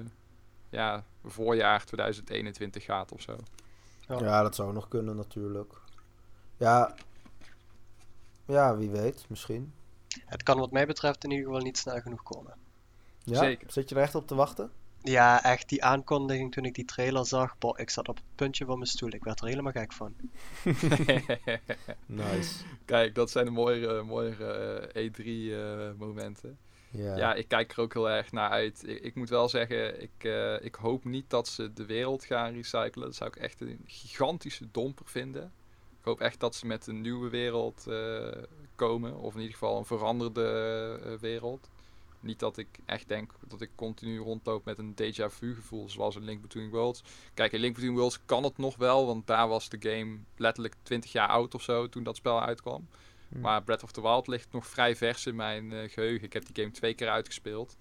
B: ja, voorjaar 2021 gaat of zo.
D: Ja.
C: Ja, dat zou nog kunnen natuurlijk. Ja, ja wie weet, misschien.
D: Het kan wat mij betreft in ieder geval niet snel genoeg komen.
C: Ja?
B: Zeker.
C: Zit je er echt op te wachten?
D: Ja, echt die aankondiging toen ik die trailer zag. Boah, ik zat op het puntje van mijn stoel. Ik werd er helemaal gek van.
C: Nice.
B: Kijk, dat zijn de mooie, mooie E3-momenten.
C: Ja.
B: Ja, ik kijk er ook heel erg naar uit. Ik, ik moet wel zeggen, ik, eh, ik hoop niet dat ze de wereld gaan recyclen. Dat zou ik echt een gigantische domper vinden. Ik hoop echt dat ze met een nieuwe wereld eh, komen. Of in ieder geval een veranderde eh, wereld. Niet dat ik echt denk dat ik continu rondloop met een déjà vu gevoel zoals in Link Between Worlds. Kijk, in Link Between Worlds kan het nog wel, want daar was de game letterlijk 20 jaar oud of zo toen dat spel uitkwam.
C: Hm.
B: Maar Breath of the Wild ligt nog vrij vers in mijn eh, geheugen. Ik heb die game twee keer uitgespeeld.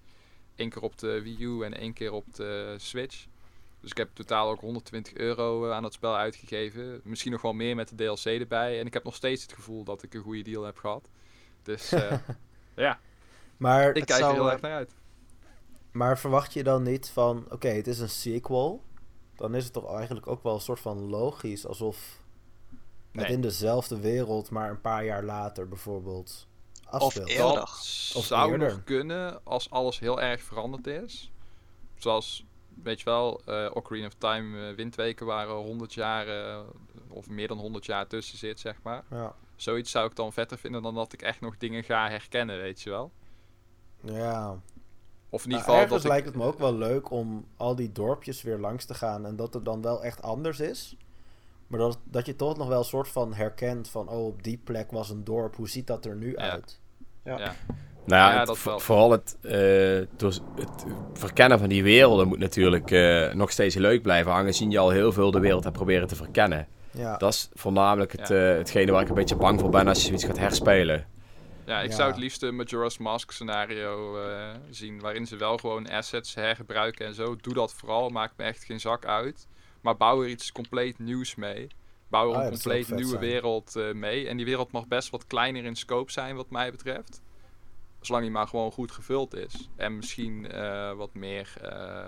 B: Eén keer op de Wii U en één keer op de Switch. Dus ik heb totaal ook 120 euro eh, aan dat spel uitgegeven. Misschien nog wel meer met de DLC erbij. En ik heb nog steeds het gevoel dat ik een goede deal heb gehad. Dus eh, ja,
C: Maar,
B: ik kijk
D: zou,
B: er heel
D: eh,
B: erg naar uit.
C: maar verwacht je dan niet van, oké, het is een sequel. Dan is het toch eigenlijk ook wel een soort van logisch, alsof het
B: Nee.
C: in dezelfde wereld, maar een paar jaar later bijvoorbeeld afspeelt.
D: eerder.
B: Dat
C: Of
B: zou
C: eerder.
B: nog kunnen als alles heel erg veranderd is. Zoals, weet je wel, eh Ocarina of Time eh, windweken waren 100 jaar of meer dan 100 jaar tussen zit, zeg maar.
C: Ja.
B: Zoiets zou ik dan vetter vinden dan dat ik echt nog dingen ga herkennen, weet je wel.
C: Ja.
B: Of in
C: Nou,
B: ieder geval
C: ergens
B: dat ik-
C: lijkt het me ook wel leuk om al die dorpjes weer langs te gaan en dat het dan wel echt anders is. Maar dat, dat je toch nog wel een soort van herkent van, oh, op die plek was een dorp, hoe ziet dat er nu
B: Ja.
C: uit?
D: Ja.
B: Ja.
A: Nou ja,
B: Ja,
A: het-
B: dat
A: vo-
B: wel.
A: vooral het, eh, het verkennen van die werelden moet natuurlijk eh, nog steeds leuk blijven, aangezien je al heel veel de wereld hebt proberen te verkennen.
C: Ja.
A: Dat is voornamelijk het,
B: Ja.
A: eh, hetgene waar ik een beetje bang voor ben als je zoiets gaat herspelen.
B: Ja, ik
C: Ja.
B: zou het liefst een Majora's Mask scenario eh, zien, waarin ze wel gewoon assets hergebruiken en zo. Doe dat vooral, maakt me echt geen zak uit. Maar bouw er iets compleet nieuws mee. Bouw er
C: Ah,
B: een
C: ja,
B: compleet nieuwe
C: zijn.
B: wereld eh, mee. En die wereld mag best wat kleiner in scope zijn, wat mij betreft. Zolang die maar gewoon goed gevuld is. En misschien eh, wat meer, eh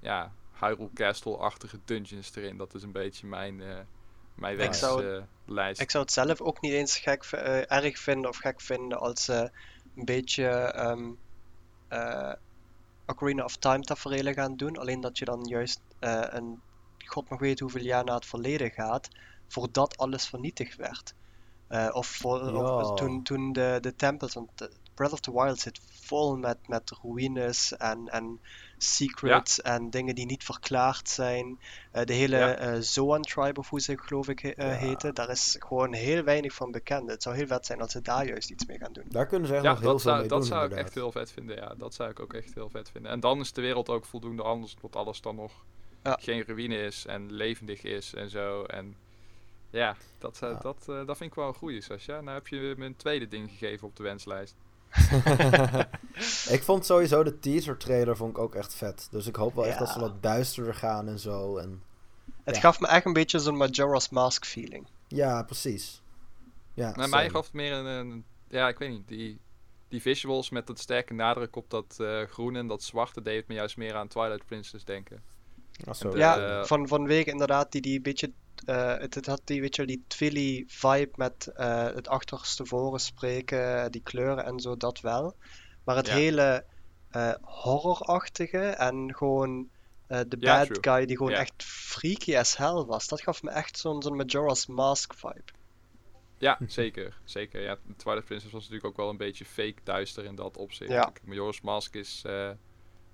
B: ja, Hyrule Castle-achtige dungeons erin. Dat is een beetje mijn, eh mijn
C: Ik
D: zou-
B: wenslijst.
D: Ik zou het zelf ook niet eens gek, eh, erg vinden of gek vinden als ze een beetje ehm eh, Ocarina of Time tafereelen gaan doen. Alleen dat je dan juist eh, een god nog weet hoeveel jaar na het verleden gaat, voordat alles vernietigd werd. Eh, of voor, of toen, toen de, de tempels, want eh, Breath of the Wild zit vol met, met ruïnes en, en secrets en dingen die niet verklaard zijn. Eh, de hele
B: Ja.
D: eh, Zoan Tribe, of hoe ze geloof ik he- eh,
C: Ja.
D: heten, daar is gewoon heel weinig van bekend. Het zou heel vet zijn als ze daar juist iets mee gaan doen.
C: Daar kunnen ze echt
B: Ja,
C: nog heel
B: dat
C: veel
B: zou,
C: mee
B: dat
C: doen,
B: zou ik echt heel vet vinden. Ja, dat zou ik ook echt heel vet vinden. En dan is de wereld ook voldoende anders, dat alles dan nog
D: Ja.
B: geen ruïne is en levendig is en zo. En ja, dat,
C: Ja.
B: Dat, eh, dat vind ik wel een goeie, Sascha. Nou heb je me een tweede ding gegeven op de wenslijst.
C: ik vond sowieso de teaser trailer vond ik ook echt vet. Dus ik hoop wel echt dat ze wat duisterder gaan en zo. En...
D: Het
C: Ja.
D: gaf me echt een beetje zo'n Majora's Mask feeling.
C: Ja, precies. Ja,
B: Maar mij gaf het meer een, een- ja, ik weet niet, die, die visuals met dat sterke nadruk op dat eh groene en dat zwarte deed me juist meer aan Twilight Princess denken.
C: Zo.
B: de-
D: Ja,
B: eh,
D: van, vanwege inderdaad die, die beetje. Eh, het, het had die, weet je, die Twilly vibe met eh, het achterstevoren spreken, die kleuren en zo, dat wel. Maar het
B: Ja.
D: hele eh horrorachtige en gewoon eh, de
B: Ja,
D: bad
B: true.
D: guy die gewoon
B: Ja.
D: echt freaky as hell was, dat gaf me echt zo'n zo'n Majora's Mask vibe.
B: Ja, zeker. zeker. Ja, Twilight Princess was natuurlijk ook wel een beetje fake duister in dat opzicht.
D: Ja.
B: Majora's Mask is, eh,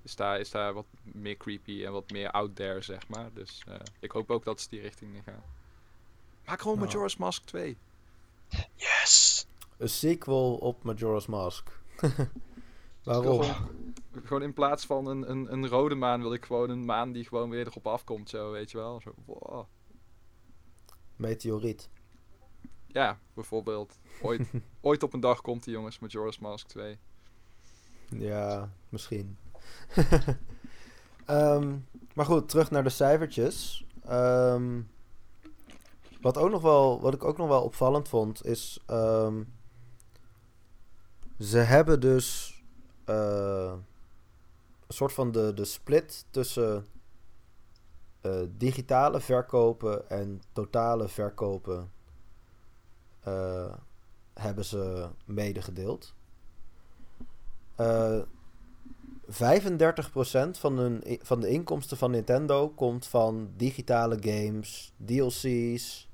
B: is, daar, is daar wat meer creepy en wat meer out there, zeg maar. Dus eh, ik hoop ook dat ze die richting in gaan. Maak gewoon
C: Ja.
B: Majora's Mask 2.
D: Yes!
C: Een sequel op Majora's Mask.
B: Wil
C: Waarom?
B: Gewoon, gewoon in plaats van een, een, een rode maan wil ik gewoon een maan die gewoon weer erop afkomt, zo, weet je wel. Zo, wow.
C: Meteoriet.
B: Ja, bijvoorbeeld. Ooit, ooit op een dag komt die jongens, Majora's Mask 2.
C: Ja, misschien. Ehm, maar goed, terug naar de cijfertjes. Ehm, wat, ook nog wel, wat ik ook nog wel opvallend vond, is... ehm, ze hebben dus... eh, een soort van de, de split tussen... eh, digitale verkopen en totale verkopen... eh, hebben ze medegedeeld. Eh 35% van, hun, van de inkomsten van Nintendo komt van digitale games, DLC's,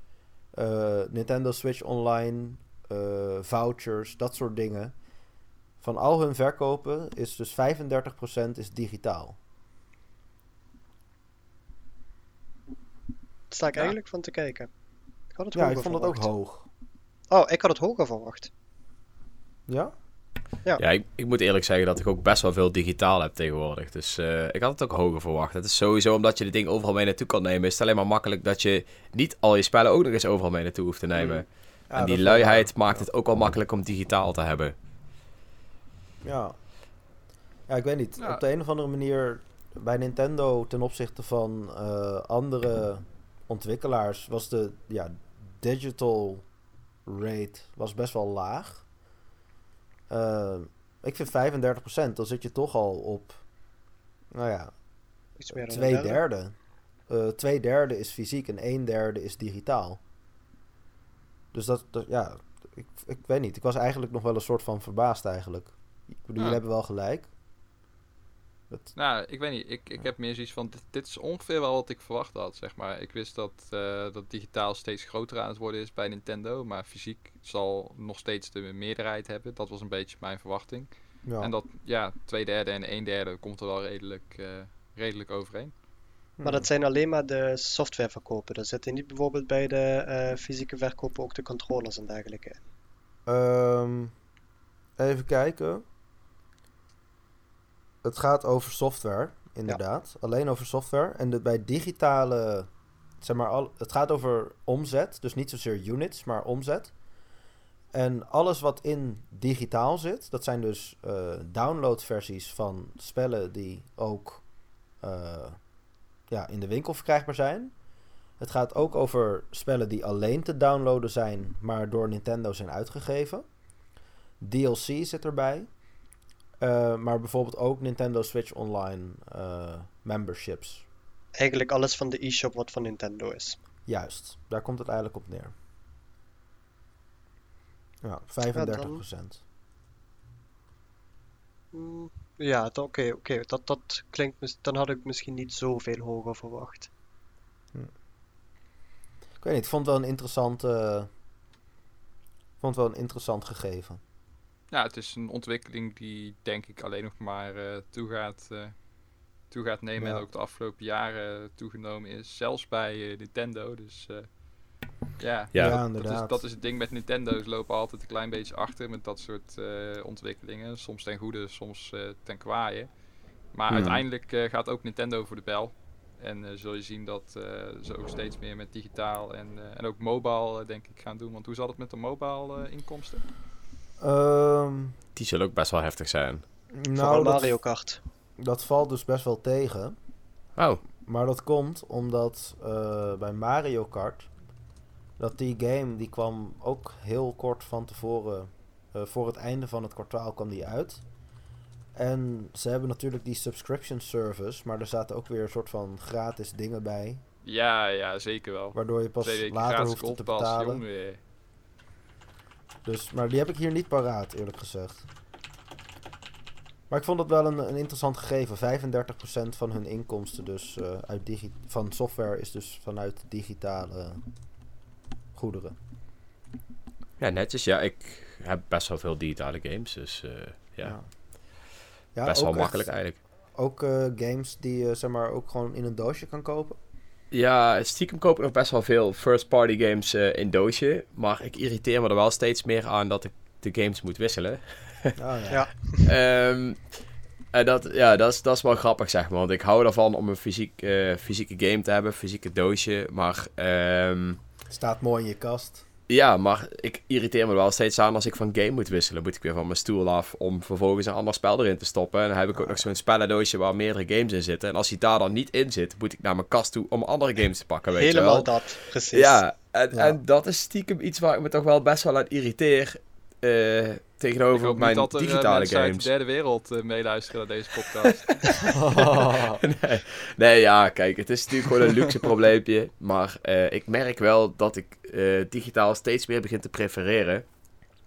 C: eh, Nintendo Switch Online, eh, vouchers, dat soort dingen. Van al hun verkopen is dus 35% is digitaal.
D: Daar sta ik
B: Ja.
D: eigenlijk van te kijken. Ik had het
C: Ja, ik vond dat ook hoog.
D: Oh, ik had het hoger verwacht.
C: Ja?
A: Ja, ik, ik moet eerlijk zeggen dat ik ook best wel veel digitaal heb tegenwoordig. Dus eh, ik had het ook hoger verwacht. Het is sowieso omdat je de ding overal mee naartoe kan nemen. Is het alleen maar makkelijk dat je niet al je spellen ook nog eens overal mee naartoe hoeft te nemen.
C: Ja,
A: en die
C: wel
A: luiheid maakt het ook wel makkelijk om digitaal te hebben.
C: Ja. Ja, ik weet niet.
B: Ja.
C: Op de een of andere manier bij Nintendo ten opzichte van eh, andere ontwikkelaars was de ja, digital rate was best wel laag. Eh, ik vind 35%, dan zit je toch al op, nou ja,
D: Iets meer dan
C: twee
D: derde.
C: derde. Eh, twee derde is fysiek en een derde is digitaal. Dus dat, dat ja, ik, ik weet niet. Ik was eigenlijk nog wel een soort van verbaasd eigenlijk. Ik bedoel,
B: Ja.
C: jullie hebben wel gelijk. Dat,
B: Nou, ik weet niet. Ik, ik heb meer zoiets van, dit, dit is ongeveer wel wat ik verwacht had, zeg maar. Ik wist dat, eh, dat digitaal steeds groter aan het worden is bij Nintendo, maar fysiek zal nog steeds de meerderheid hebben. Dat was een beetje mijn verwachting.
C: ja.
B: En dat, ja, twee derde en een derde komt er wel redelijk, eh, redelijk overeen.
D: Maar dat zijn alleen maar de softwareverkopen. Er zitten niet bijvoorbeeld bij de eh, fysieke verkopen ook de controllers en dergelijke in.
C: Ehm, Even kijken. Het gaat over software, inderdaad. Alleen over software. En de, bij digitale, zeg maar, al, het gaat over omzet. Dus niet zozeer units, maar omzet. En alles wat in digitaal zit, dat zijn dus uh, downloadversies van spellen die ook uh, ja, in de winkel verkrijgbaar zijn. Het gaat ook over spellen die alleen te downloaden zijn, maar door Nintendo zijn uitgegeven. DLC zit erbij. Uh, maar bijvoorbeeld ook Nintendo Switch Online memberships.
D: Eigenlijk alles van de e-shop wat van Nintendo is.
C: Juist, daar komt het eigenlijk op neer. Ja, 35 procent.
D: Mm, ja, oké, oké. Dat, dat klinkt... Dan had ik misschien niet zoveel hoger verwacht.
C: Hm. Ik weet niet, ik vond het wel een interessant... Uh, vond het wel een interessant gegeven.
B: Ja, het is een ontwikkeling die denk ik alleen nog maar uh, toe, gaat, uh, toe gaat nemen. Ja. En ook de afgelopen jaren toegenomen is. Zelfs bij Nintendo. Dus ja,
A: ja,
C: ja
B: dat, is, dat is het ding met Nintendo. Ze lopen altijd een klein beetje achter met dat soort uh, ontwikkelingen. Soms ten goede, soms uh, ten kwaaie. Maar
A: Hmm.
B: uiteindelijk uh, gaat ook Nintendo voor de bel. En zul je zien dat ze ook steeds meer met digitaal en, en ook mobile denk ik gaan doen. Want hoe zat het met de mobile inkomsten?
C: Um,
A: Die zullen ook best wel heftig zijn.
C: Nou,
D: Vooral Mario Kart.
C: Dat, dat valt dus best wel tegen.
A: Oh.
C: Maar dat komt omdat bij Mario Kart dat die game die kwam ook heel kort van tevoren, uh, voor het einde van het kwartaal kwam die uit. En ze hebben natuurlijk die subscription service, maar er zaten ook weer een soort van gratis dingen bij.
B: Ja, ja, zeker wel.
C: Waardoor je pas later hoeft te betalen.
B: Jongen.
C: Dus, maar die heb ik hier niet paraat, eerlijk gezegd. Maar ik vond het wel een, een interessant gegeven. 35% van hun inkomsten dus uh, uit digi van software is dus vanuit digitale goederen.
A: Ja, netjes. Ja, ik heb best wel veel digitale games, dus uh, ja.
C: ja. ja.
A: best wel makkelijk eigenlijk.
C: Ook uh, games die je zeg maar ook gewoon in een doosje kan kopen?
A: Ja, stiekem koop ik nog best wel veel first-party games uh, in doosje. Maar ik irriteer me er wel steeds meer aan dat ik de games moet wisselen.
C: Oh, ja.
A: ja. um, en dat, ja, dat is, dat is wel grappig, zeg maar. Want ik hou ervan om een fysiek, fysieke game te hebben, fysieke doosje. Maar um,
C: Staat mooi in je kast.
A: Ja, maar ik irriteer me wel steeds aan als ik van game moet wisselen. Moet ik weer van mijn stoel af om vervolgens een ander spel erin te stoppen. En dan heb ik ook nog zo'n spellendoosje waar meerdere games in zitten. En als die daar dan niet in zit, moet ik naar mijn kast toe om andere games te pakken, weet
D: Helemaal
A: je wel.
D: dat, precies.
A: Ja en, ja, en dat is stiekem iets waar ik me toch wel best wel aan irriteer. Uh, tegenover
B: ik
A: mijn
B: niet dat er,
A: digitale
B: uh,
A: games.
B: uit de derde wereld uh, meeluisteren naar deze podcast.
A: nee, nee, ja, kijk, het is natuurlijk gewoon een luxe probleempje. Maar uh, ik merk wel dat ik uh, digitaal steeds meer begin te prefereren.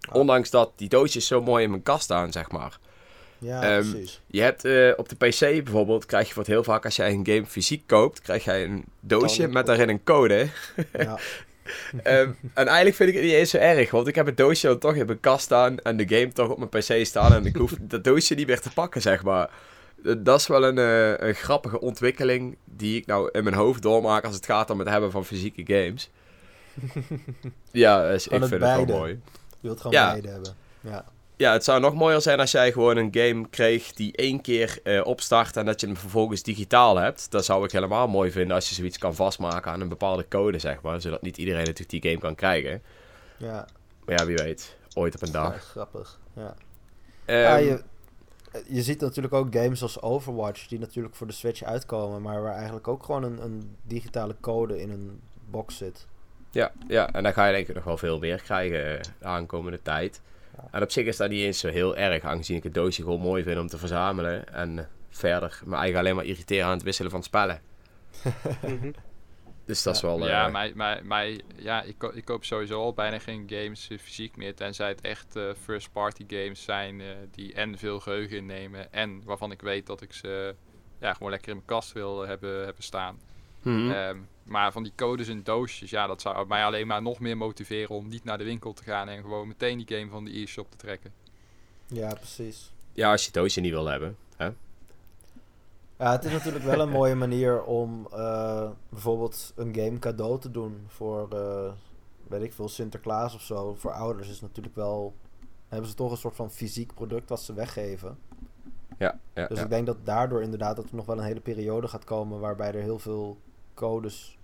A: Oh. Ondanks dat die doosjes zo mooi in mijn kast staan, zeg maar.
C: Ja, um, precies.
A: Je hebt uh, op de PC bijvoorbeeld, krijg je voor het heel vaak als jij een game fysiek koopt, krijg jij een doosje met daarin een code.
C: ja.
A: Um, en eigenlijk vind ik het niet eens zo erg, want ik heb het doosje dan toch in mijn kast staan en de game toch op mijn PC staan en ik hoef dat doosje niet meer te pakken, zeg maar. Dat is wel een, uh, een grappige ontwikkeling die ik nou in mijn hoofd doormaak als het gaat om het hebben van fysieke games. ja, dus ik vind
C: beide.
A: het wel mooi.
C: Je wilt gewoon
A: Ja.
C: beide hebben. Ja.
A: Ja, het zou nog mooier zijn als jij gewoon een game kreeg die één keer eh, opstart en dat je hem vervolgens digitaal hebt. Dat zou ik helemaal mooi vinden als je zoiets kan vastmaken aan een bepaalde code, zeg maar. Zodat niet iedereen natuurlijk die game kan krijgen.
C: Ja,
A: Maar ja, wie weet. Ooit op een
C: ja,
A: dag.
C: grappig. Ja.
A: Ehm,
C: ja, je, je ziet natuurlijk ook games als Overwatch, die natuurlijk voor de Switch uitkomen, maar waar eigenlijk ook gewoon een, een digitale code in een box zit.
A: ja, ja, en dan ga je denk ik nog wel veel meer krijgen eh, de aankomende tijd.
C: Ja.
A: En op zich is dat niet eens zo heel erg, aangezien ik het doosje gewoon mooi vind om te verzamelen. En eh, verder me eigenlijk alleen maar irriteren aan het wisselen van spellen.
D: Mhm.
A: Dus dat is wel...
B: ja,
A: eh,
B: mij, mij, mij, ja ik, ko- ik koop sowieso al bijna geen games eh, fysiek meer. Tenzij het echt eh, first party games zijn eh, die en veel geheugen innemen. En waarvan ik weet dat ik ze ja, gewoon lekker in mijn kast wil hebben, hebben staan.
A: Mhm.
B: Ehm, maar van die codes en doosjes, ja, dat zou mij alleen maar nog meer motiveren om niet naar de winkel te gaan en gewoon meteen die game van de e-shop te trekken.
C: Ja, precies.
A: Ja, als je het doosje niet wil hebben. Hè?
C: Ja, het is natuurlijk wel een mooie manier om eh, bijvoorbeeld een game cadeau te doen voor, eh, weet ik veel, Sinterklaas of zo. Voor ouders is het natuurlijk wel hebben ze toch een soort van fysiek product wat ze weggeven.
A: Ja, ja,
C: Dus
A: ja.
C: ik denk dat daardoor inderdaad dat er nog wel een hele periode gaat komen waarbij er heel veel codes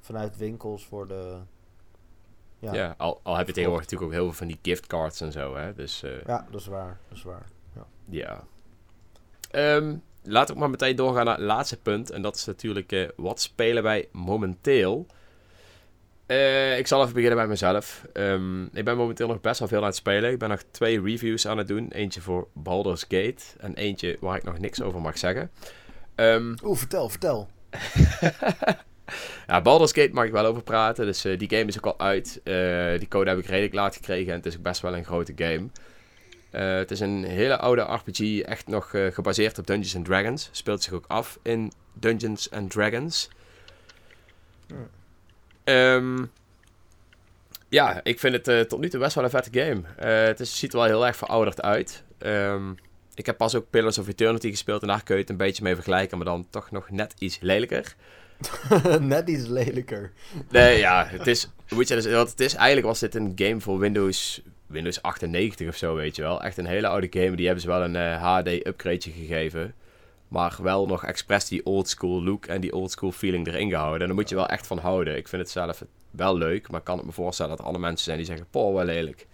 C: vanuit winkels worden. Ja,
A: Ja, al, al heb je tegenwoordig natuurlijk ook heel veel van die giftcards en zo, hè. Dus eh,
C: ja, dat is waar. Dat is waar.
A: ja. Ehm, laten we maar meteen doorgaan naar het laatste punt. En dat is natuurlijk, eh, wat spelen wij momenteel? Eh, ik zal even beginnen bij mezelf. Ehm, ik ben momenteel nog best wel veel aan het spelen. Ik ben nog twee reviews aan het doen. Eentje voor Baldur's Gate en eentje waar ik nog niks over mag zeggen. Ehm,
C: Oeh, vertel, vertel.
A: ja, Baldur's Gate mag ik wel over praten. Dus eh, die game is ook al uit. Eh, die code heb ik redelijk laat gekregen. En het is ook best wel een grote game. Eh, het is een hele oude RPG. Echt nog gebaseerd op Dungeons and Dragons. Speelt zich ook af in Dungeons and Dragons.
C: Hmm.
A: Ehm, ja, ik vind het tot nu toe best wel een vette game. Het is, ziet er wel heel erg verouderd uit. Ehm, ik heb pas ook Pillars of Eternity gespeeld. En daar kun je het een beetje mee vergelijken. Maar dan toch nog net iets lelijker.
C: Net iets lelijker.
A: Nee, ja, het is, moet je, dus, wat het is, eigenlijk was dit een game voor Windows, Windows 98 of zo, weet je wel. Echt een hele oude game, die hebben ze wel een eh, HD-upgradeje gegeven. Maar wel nog expres die oldschool look en die oldschool feeling erin gehouden. En daar moet je wel echt van houden. Ik vind het zelf wel leuk, maar ik kan het me voorstellen dat er andere mensen zijn die zeggen, poh, wel lelijk.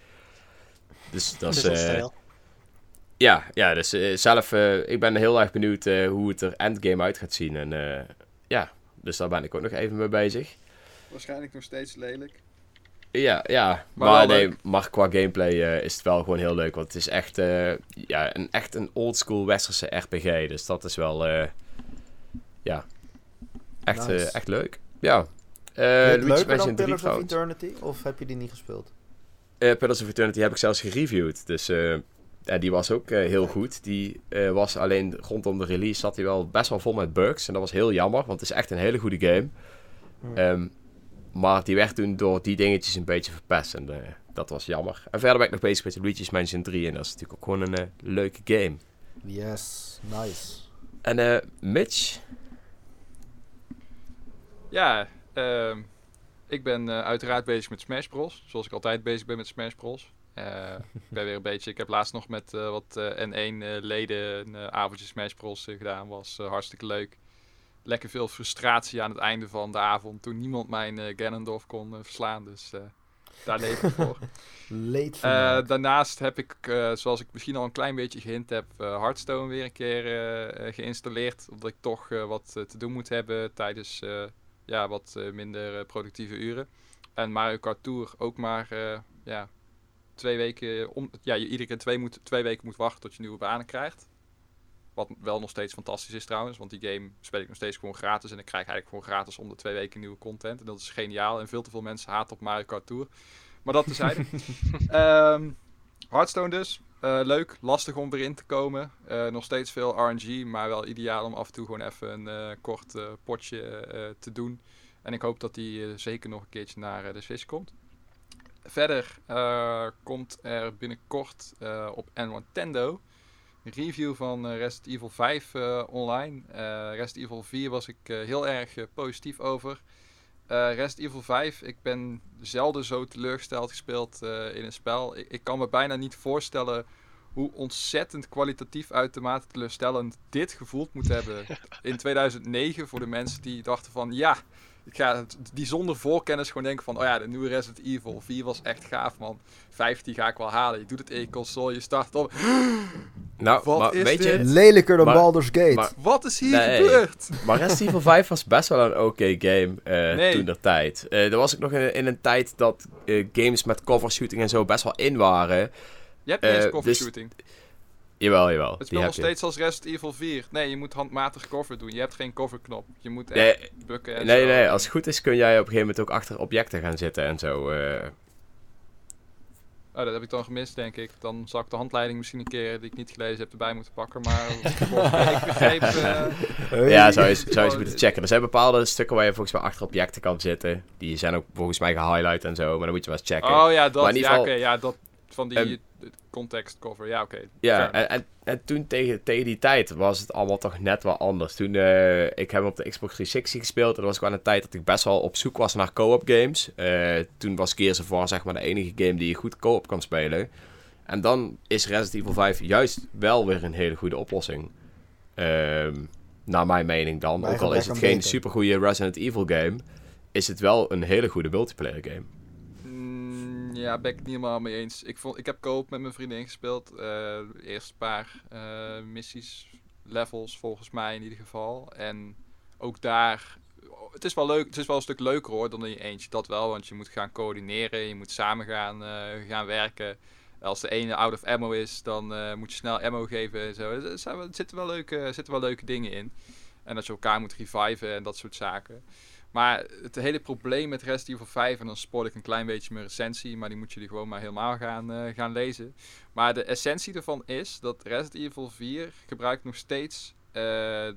A: Dus dat
D: Dat
A: is... eh,
D: stijl.
A: Ja, ja, dus eh, zelf, eh, ik ben heel erg benieuwd eh, hoe het er endgame uit gaat zien. En eh, ja, dus daar ben ik ook nog even mee bezig.
B: Waarschijnlijk nog steeds lelijk.
A: Ja, ja.
B: Maar
A: nee,
B: leuk.
A: maar qua gameplay eh, is het wel gewoon heel leuk. Want het is echt, eh, ja, een, echt een oldschool westerse RPG. Dus dat is wel, eh, ja, echt,
C: Nice.
A: eh, echt leuk. Ja. Eh Luigi's
C: leuker dan
A: Mansion 3
C: Pillars of. Eternity? Of heb je die niet gespeeld?
A: Eh, Pillars of Eternity heb ik zelfs gereviewd. Dus eh, ja, die was ook eh, heel goed. Die eh, was alleen rondom de release zat hij wel best wel vol met bugs. En dat was heel jammer, want het is echt een hele goede game. Ehm, maar die werd toen door die dingetjes een beetje verpest. En eh, dat was jammer. En verder ben ik nog bezig met Luigi's Mansion 3. En dat is natuurlijk ook gewoon een leuke game.
C: Yes, nice.
A: En eh, Mitch?
B: Ja, ehm, ik ben eh, uiteraard bezig met Smash Bros. Zoals ik altijd bezig ben met Smash Bros. Eh, ik ben weer een beetje. Ik heb laatst nog met eh, wat eh, N1-leden een eh, avondje Smash Bros gedaan. Was eh, hartstikke leuk. Lekker veel frustratie aan het einde van de avond. Toen niemand mijn eh, Ganondorf kon verslaan. Dus eh, daar leef ik voor. Eh,
C: vermaak.
B: daarnaast heb ik, eh, zoals ik misschien al een klein beetje gehint heb, eh, Hearthstone weer een keer geïnstalleerd. Omdat ik toch eh, wat te doen moet hebben tijdens eh, ja, wat eh, minder productieve uren. En Mario Kart Tour ook maar eh, ja, twee weken, om, ja, je iedere keer twee, moet, twee weken moet wachten tot je nieuwe banen krijgt. Wat wel nog steeds fantastisch is trouwens, want die game speel ik nog steeds gewoon gratis. En ik krijg eigenlijk gewoon gratis om de twee weken nieuwe content. En dat is geniaal. En veel te veel mensen haten op Mario Kart Tour. Maar dat tezijde. Ehm Hearthstone dus. Eh, leuk, lastig om weer in te komen. Eh, nog steeds veel RNG, maar wel ideaal om af en toe gewoon even een eh, kort potje te doen. En ik hoop dat die zeker nog een keertje naar de Switch komt. Verder eh, komt er binnenkort eh, op Nintendo een review van eh, Resident Evil 5 eh, online. Resident Evil 4 was ik heel erg positief over. Resident Evil 5, ik ben zelden zo teleurgesteld gespeeld in een spel. Ik, ik kan me bijna niet voorstellen hoe ontzettend kwalitatief uitermate teleurstellend dit gevoeld moet hebben in 2009 voor de mensen die dachten van ja, ik ga het- die zonder voorkennis gewoon denken van oh ja, de nieuwe Resident Evil 4 was echt gaaf man. 5 die ga ik wel halen. Je doet het in je console, je start op.
A: Nou,
B: Wat
A: maar
B: is
A: weet je...
C: Lelijker dan
A: maar-
C: Baldur's Gate.
A: maar-
B: Wat is hier
A: Nee.
B: gebeurd?
A: Maar Resident Evil 5 was best wel een oké game eh,
B: Nee.
A: toen der tijd. Eh er was ook nog in, in een tijd dat eh, games met cover shooting en zo best wel in waren.
B: Je hebt niet eens
A: Eh,
B: cover
A: dus-
B: shooting.
A: Jawel, jawel.
B: Het speelt nog
A: je.
B: steeds als Resident Evil 4. Nee, je moet handmatig cover doen. Je hebt geen coverknop. Je moet echt
A: Nee,
B: bukken en
A: nee,
B: zo.
A: nee, als het goed is kun jij op een gegeven moment ook achter objecten gaan zitten en zo. eh.
B: Oh, dat heb ik dan gemist, denk ik. Dan zal ik de handleiding misschien een keer die ik niet gelezen heb erbij moeten pakken. Maar ik begreep... eh.
A: Ja, zou je, zou je eens
B: Oh,
A: moeten checken. Er zijn bepaalde stukken waar je volgens mij achter objecten kan zitten. Die zijn ook volgens mij gehighlight en zo, maar dan moet je wel eens checken.
B: oh ja, dat.
A: Maar in ieder
B: ja, dat van die
A: Ehm,
B: eh, context cover. Ja, oké.
A: Ja, en, en, en toen tegen, tegen die tijd was het allemaal toch net wel anders. Toen, eh, ik heb hem op de Xbox 360 gespeeld. En dat was gewoon een tijd dat ik best wel op zoek was naar co-op games. Eh, toen was Gears of War zeg maar de enige game die je goed co-op kan spelen. En dan is Resident Evil 5 juist wel weer een hele goede oplossing. Ehm, naar mijn mening dan.
C: Maar
A: Ook al is het geen supergoeie Resident Evil game, is het wel een hele goede multiplayer game.
B: Ja, ben ik het niet helemaal mee eens. Ik, vond, ik heb koop met mijn vriendin gespeeld. eh, de eerste paar eh, missies, levels volgens mij in ieder geval. En ook daar, het is wel leuk, het is wel een stuk leuker hoor dan in je eentje. Dat wel, want je moet gaan coördineren, je moet samen gaan, eh, gaan werken. Als de ene out of ammo is, dan moet je snel ammo geven en zo. Er, zitten, wel leuke, zitten wel leuke dingen in. En dat je elkaar moet reviven en dat soort zaken. Maar het hele probleem met Resident Evil 5, en dan spoil ik een klein beetje mijn recensie, maar die moet jullie gewoon maar helemaal gaan, eh, gaan lezen. Maar de essentie ervan is dat Resident Evil 4 gebruikt nog steeds eh,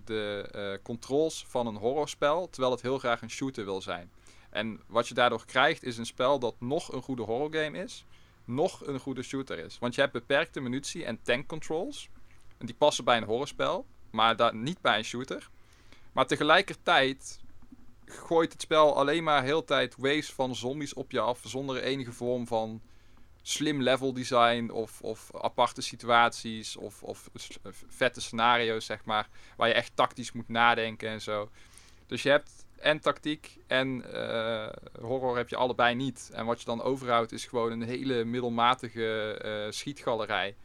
B: de eh, controls van een horrorspel, terwijl het heel graag een shooter wil zijn. En wat je daardoor krijgt is een spel dat nog een goede horrorgame is, nog een goede shooter is. Want je hebt beperkte munitie en tank controls. En die passen bij een horrorspel, maar daar niet bij een shooter. Maar tegelijkertijd gooit het spel alleen maar heel tijd waves van zombies op je af. Zonder enige vorm van slim level design of, of aparte situaties of, of vette scenario's, zeg maar. Waar je echt tactisch moet nadenken en zo. Dus je hebt en tactiek en eh, horror heb je allebei niet. En wat je dan overhoudt is gewoon een hele middelmatige eh, schietgalerij.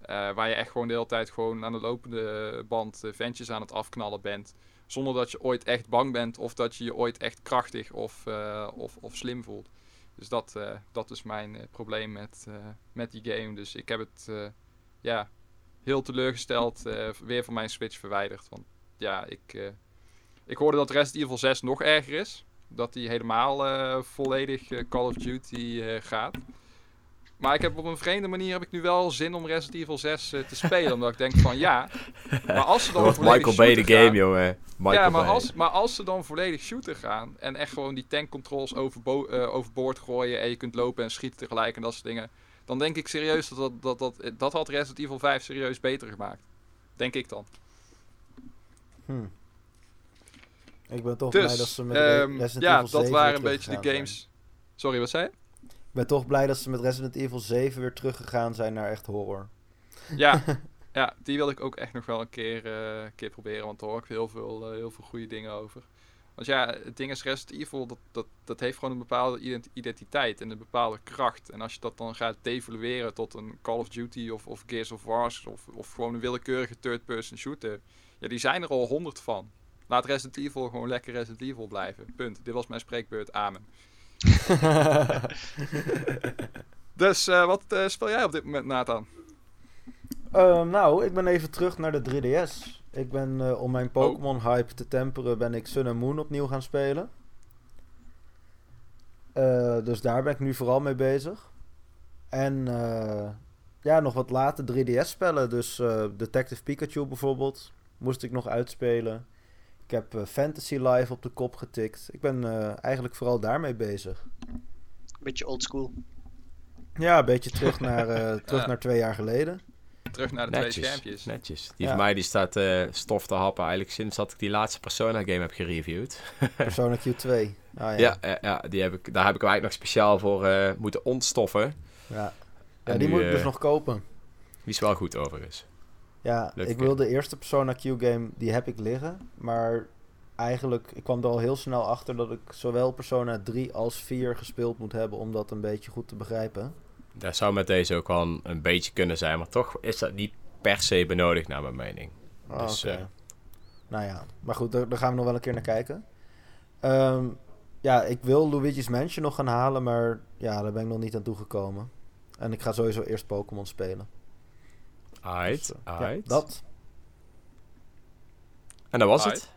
B: Eh, waar je echt gewoon de hele tijd gewoon aan de lopende band ventjes aan het afknallen bent. Zonder dat je ooit echt bang bent of dat je je ooit echt krachtig of, eh, of, of slim voelt. Dus dat, eh, dat is mijn eh, probleem met, met die game. Dus ik heb het ja, heel teleurgesteld weer van mijn Switch verwijderd. Want ja, ik, ik hoorde dat Resident Evil 6 nog erger is. Dat die helemaal volledig Call of Duty gaat. Maar ik heb op een vreemde manier heb ik nu wel zin om Resident Evil 6 eh, te spelen. omdat ik denk van ja, maar als ze dan
A: wordt Michael Bay de
B: shooter
A: game,
B: gaan-.
A: Michael
B: ja, maar
A: Bay.
B: als, maar als ze dan volledig shooter gaan en echt gewoon die tankcontrols overbo eh, overboord gooien en je kunt lopen en schieten tegelijk en dat soort dingen, dan denk ik serieus dat dat, dat, dat, dat had Resident Evil 5 serieus beter gemaakt. Denk ik dan.
C: Hm. Ik ben toch
B: Dus,
C: blij dat ze met
B: ehm,
C: Resident
B: ja,
C: Evil 7
B: dat waren een beetje de games. Sorry, wat zei je?
C: Ben toch blij dat ze met Resident Evil 7 weer teruggegaan zijn naar echt horror.
B: Ja, ja, die wil ik ook echt nog wel een keer, eh, keer proberen, want daar hoor ik heel veel, eh, heel veel goede dingen over. Want ja, het ding is Resident Evil, dat, dat, dat heeft gewoon een bepaalde ident- identiteit en een bepaalde kracht. En als je dat dan gaat devalueren tot een Call of Duty of, of Gears of Wars of, of gewoon een willekeurige third-person shooter, ja, die zijn er al honderd van. Laat Resident Evil gewoon lekker Resident Evil blijven. Punt. Dit was mijn spreekbeurt. Amen. Dus eh, wat eh, speel jij op dit moment, Nathan?
C: Ehm, nou, ik ben even terug naar de 3DS. Ik ben eh, om mijn Pokémon hype te temperen, ben ik Sun and Moon opnieuw gaan spelen. Dus daar ben ik nu vooral mee bezig. En ja, nog wat late 3DS spellen. Dus Detective Pikachu bijvoorbeeld moest ik nog uitspelen. Ik heb eh, Fantasy Life op de kop getikt. Ik ben eh, eigenlijk vooral daarmee bezig.
D: Beetje oldschool.
C: Ja, een beetje terug naar, eh, terug
B: Ja.
C: naar twee jaar geleden.
B: Terug naar de twee
A: Netjes,
B: schermpjes.
A: netjes. Die
C: Ja.
A: van mij die staat eh, stof te happen eigenlijk sinds dat ik die laatste Persona game heb gereviewd.
C: Persona Q2. Ah, ja.
A: Ja, ja, ja, die heb ik, daar heb ik hem eigenlijk nog speciaal voor eh, moeten ontstoffen.
C: Ja,
A: En
C: ja die
A: nu,
C: moet ik dus nog kopen.
A: Die is wel goed overigens.
C: Ja,
A: Leuke
C: ik wil de eerste Persona Q-game, die heb ik liggen. Maar eigenlijk, ik kwam er al heel snel achter dat ik zowel Persona 3 als 4 gespeeld moet hebben om dat een beetje goed te begrijpen.
A: Dat zou met deze ook wel een, beetje kunnen zijn, maar toch is dat niet per se benodigd naar mijn mening.
C: Ah,
A: Dus, eh,
C: Nou ja, maar goed, daar, daar gaan we nog wel een keer naar kijken. Ehm, ja, ik wil Luigi's Mansion nog gaan halen, maar ja, daar ben ik nog niet aan toegekomen. En ik ga sowieso eerst Pokémon spelen.
A: Aight,
C: Dus, eh, ja, dat.
A: En dat was
B: Aight.
A: het.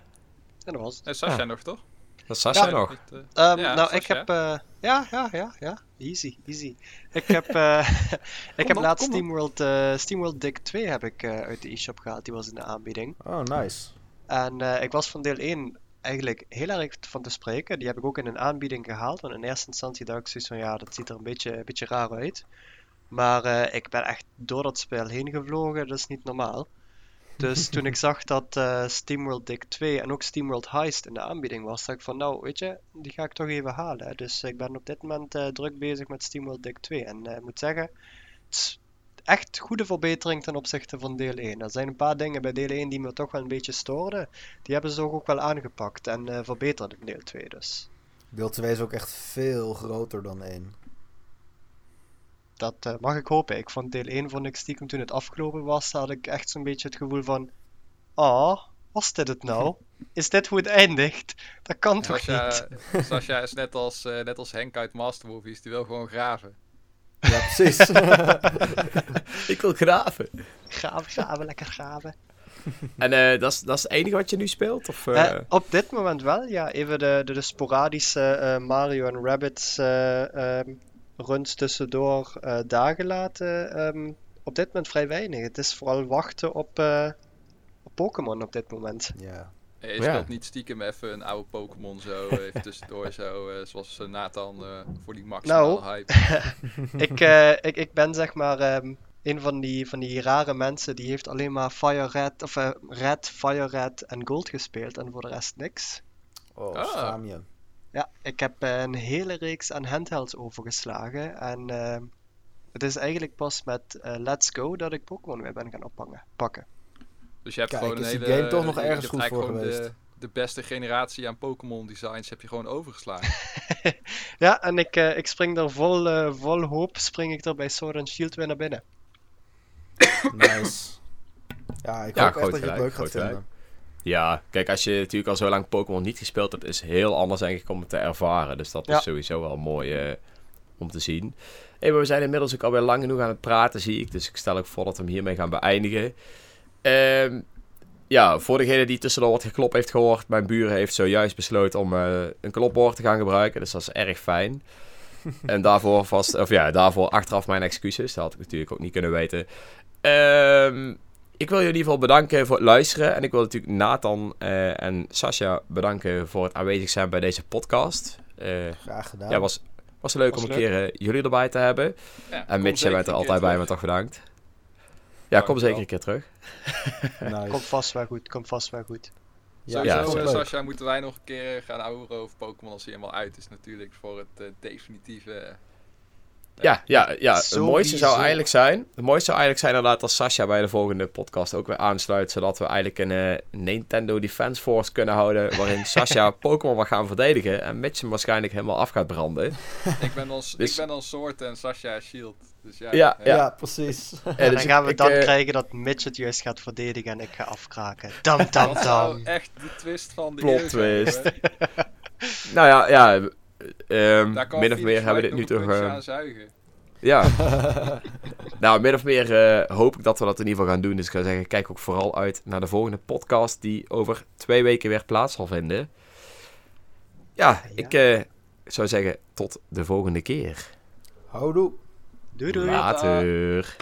D: En dat was het.
B: En Sascha
A: Ja.
B: nog, toch?
A: Dat is nog.
B: Eh,
D: Ehm,
B: Ja,
D: nou,
B: Sascha.
D: ik heb... eh, ja, ja, ja, ja. Easy, easy. Ik heb, eh, ik heb
B: dan,
D: laatst. SteamWorld, eh SteamWorld Dick 2 heb ik eh, uit de e-shop gehaald. Die was in de aanbieding.
C: Oh, nice.
D: En eh, ik was van deel 1 eigenlijk heel erg van te spreken. Die heb ik ook in een aanbieding gehaald. Want in eerste instantie dacht ik zoiets van ja, dat ziet er een beetje, een beetje raar uit. Maar eh, ik ben echt door dat spel heen gevlogen. Dat is niet normaal. Dus toen ik zag dat eh, SteamWorld Dick 2 en ook SteamWorld Heist in de aanbieding was, dacht ik van nou, weet je, die ga ik toch even halen. Dus ik ben op dit moment eh, druk bezig met SteamWorld Dick 2. En ik moet zeggen, het is echt goede verbetering ten opzichte van deel 1. Er zijn een paar dingen bij deel 1 die me toch wel een beetje stoorden. Die hebben ze toch ook wel aangepakt en verbeterd in deel 2 dus.
C: Deel 2 is ook echt veel groter dan 1.
D: Dat eh, mag ik hopen. Ik vond deel 1 vond ik stiekem toen het afgelopen was, had ik echt zo'n beetje het gevoel van... Ah, was dit het nou? Is dit hoe het eindigt? Dat kan toch niet?
B: Sascha is net als, eh, net als Henk uit Master Movies, die wil gewoon graven.
C: Ja, precies.
A: Ik wil graven.
D: Graven, graven, lekker graven.
A: En eh, dat, is, dat is het enige wat je nu speelt? Of,
D: op dit moment wel, ja. Even de, de, de sporadische eh, Mario en Rabbids eh, ehm, runs tussendoor eh daar gelaten. Ehm, op dit moment vrij weinig. Het is vooral wachten op, eh, op Pokémon op dit moment.
C: ja.
B: Je
A: Ja.
B: speelt niet stiekem even een oude Pokémon zo, even tussendoor zo, eh, zoals Nathan eh, voor die maximaal
D: Nou.
B: hype.
D: ik, eh, ik, ik ben zeg maar ehm, een van die, van die rare mensen die heeft alleen maar Fire Red, of Red, Fire Red en Gold gespeeld en voor de rest niks.
C: Oh,
B: Ah.
C: schaam je.
D: Ja, ik heb eh, een hele reeks aan handhelds overgeslagen. En ehm, het is eigenlijk pas met eh, Let's Go dat ik Pokémon weer ben gaan oppakken. Pakken.
B: Dus je hebt
C: Kijk,
B: gewoon een hele...
C: game toch nog ergens goed
B: eigenlijk
C: voor
B: gewoon
C: geweest.
B: De, de beste generatie aan Pokémon designs heb je gewoon overgeslagen.
D: Ja, en ik, eh, ik spring er vol, eh, vol hoop, spring ik er bij Sword and Shield weer naar binnen.
C: Nice. Ja, ik
A: Ja,
C: hoop echt dat je het leuk gaat vinden.
A: Ja, kijk, als je natuurlijk al zo lang Pokémon niet gespeeld hebt, is heel anders ik om het te ervaren. Dus dat
D: Ja.
A: is sowieso wel mooi eh, om te zien. Hey, maar we zijn inmiddels ook alweer lang genoeg aan het praten, zie ik. Dus ik stel ook voor dat we hem hiermee gaan beëindigen. Ehm, ja, voor degene die tussendoor wat geklop heeft gehoord, mijn buren heeft zojuist besloten om eh, een klopbord te gaan gebruiken. Dus dat is erg fijn. en daarvoor vast, of ja, daarvoor achteraf mijn excuses. Dat had ik natuurlijk ook niet kunnen weten. Ehm ik wil je in ieder geval bedanken voor het luisteren. En ik wil natuurlijk Nathan eh, en Sascha bedanken voor het aanwezig zijn bij deze podcast. Eh
C: Graag gedaan.
A: ja, was, was leuk
D: Was
A: om een
D: leuk.
A: keer eh, jullie erbij te hebben.
B: Ja,
A: En Mitch, jij bent er altijd bij, maar toch bedankt. Ja, kom zeker een keer terug.
C: Nice.
D: Komt vast wel goed, komt vast wel goed.
C: Ja,
B: Sowieso,
A: Ja.
B: Sascha, moeten wij nog een keer gaan ouwen over Pokémon als hij helemaal uit is natuurlijk. Voor het definitieve...
A: Ja, ja, ja. Het mooiste zou eigenlijk zijn. Het mooiste zou eigenlijk zijn inderdaad als Sascha bij de volgende podcast ook weer aansluit. Zodat we eigenlijk een eh, Nintendo Defense Force kunnen houden. Waarin Sascha Pokémon mag gaan verdedigen. En Mitch hem waarschijnlijk helemaal af gaat branden.
B: ik, ben dan,
A: Dus-
B: ik ben dan Sword en Sascha is Shield. Dus ja,
A: Ja,
C: Ja,
A: ja.
C: precies.
A: Ja,
D: en
A: dus
D: dan gaan we
A: ik,
D: dan
A: eh,
D: krijgen dat Mitch het juist gaat verdedigen en ik ga afkraken. Dam, dam,
B: Dat zou
D: dam.
B: echt de twist van de
A: Plot twist. Nou ja, ja.
B: Kan
A: min of meer hebben we dit nu toch... eh,
B: aan zuigen.
A: Ja. nou, min of meer eh, hoop ik dat we dat in ieder geval gaan doen. Dus ik ga zeggen, kijk ook vooral uit naar de volgende podcast die over twee weken weer plaats zal vinden. Ja,
D: Ja.
A: ik eh, zou zeggen tot de volgende keer.
C: Houdoe.
D: Doei doei.
A: Later.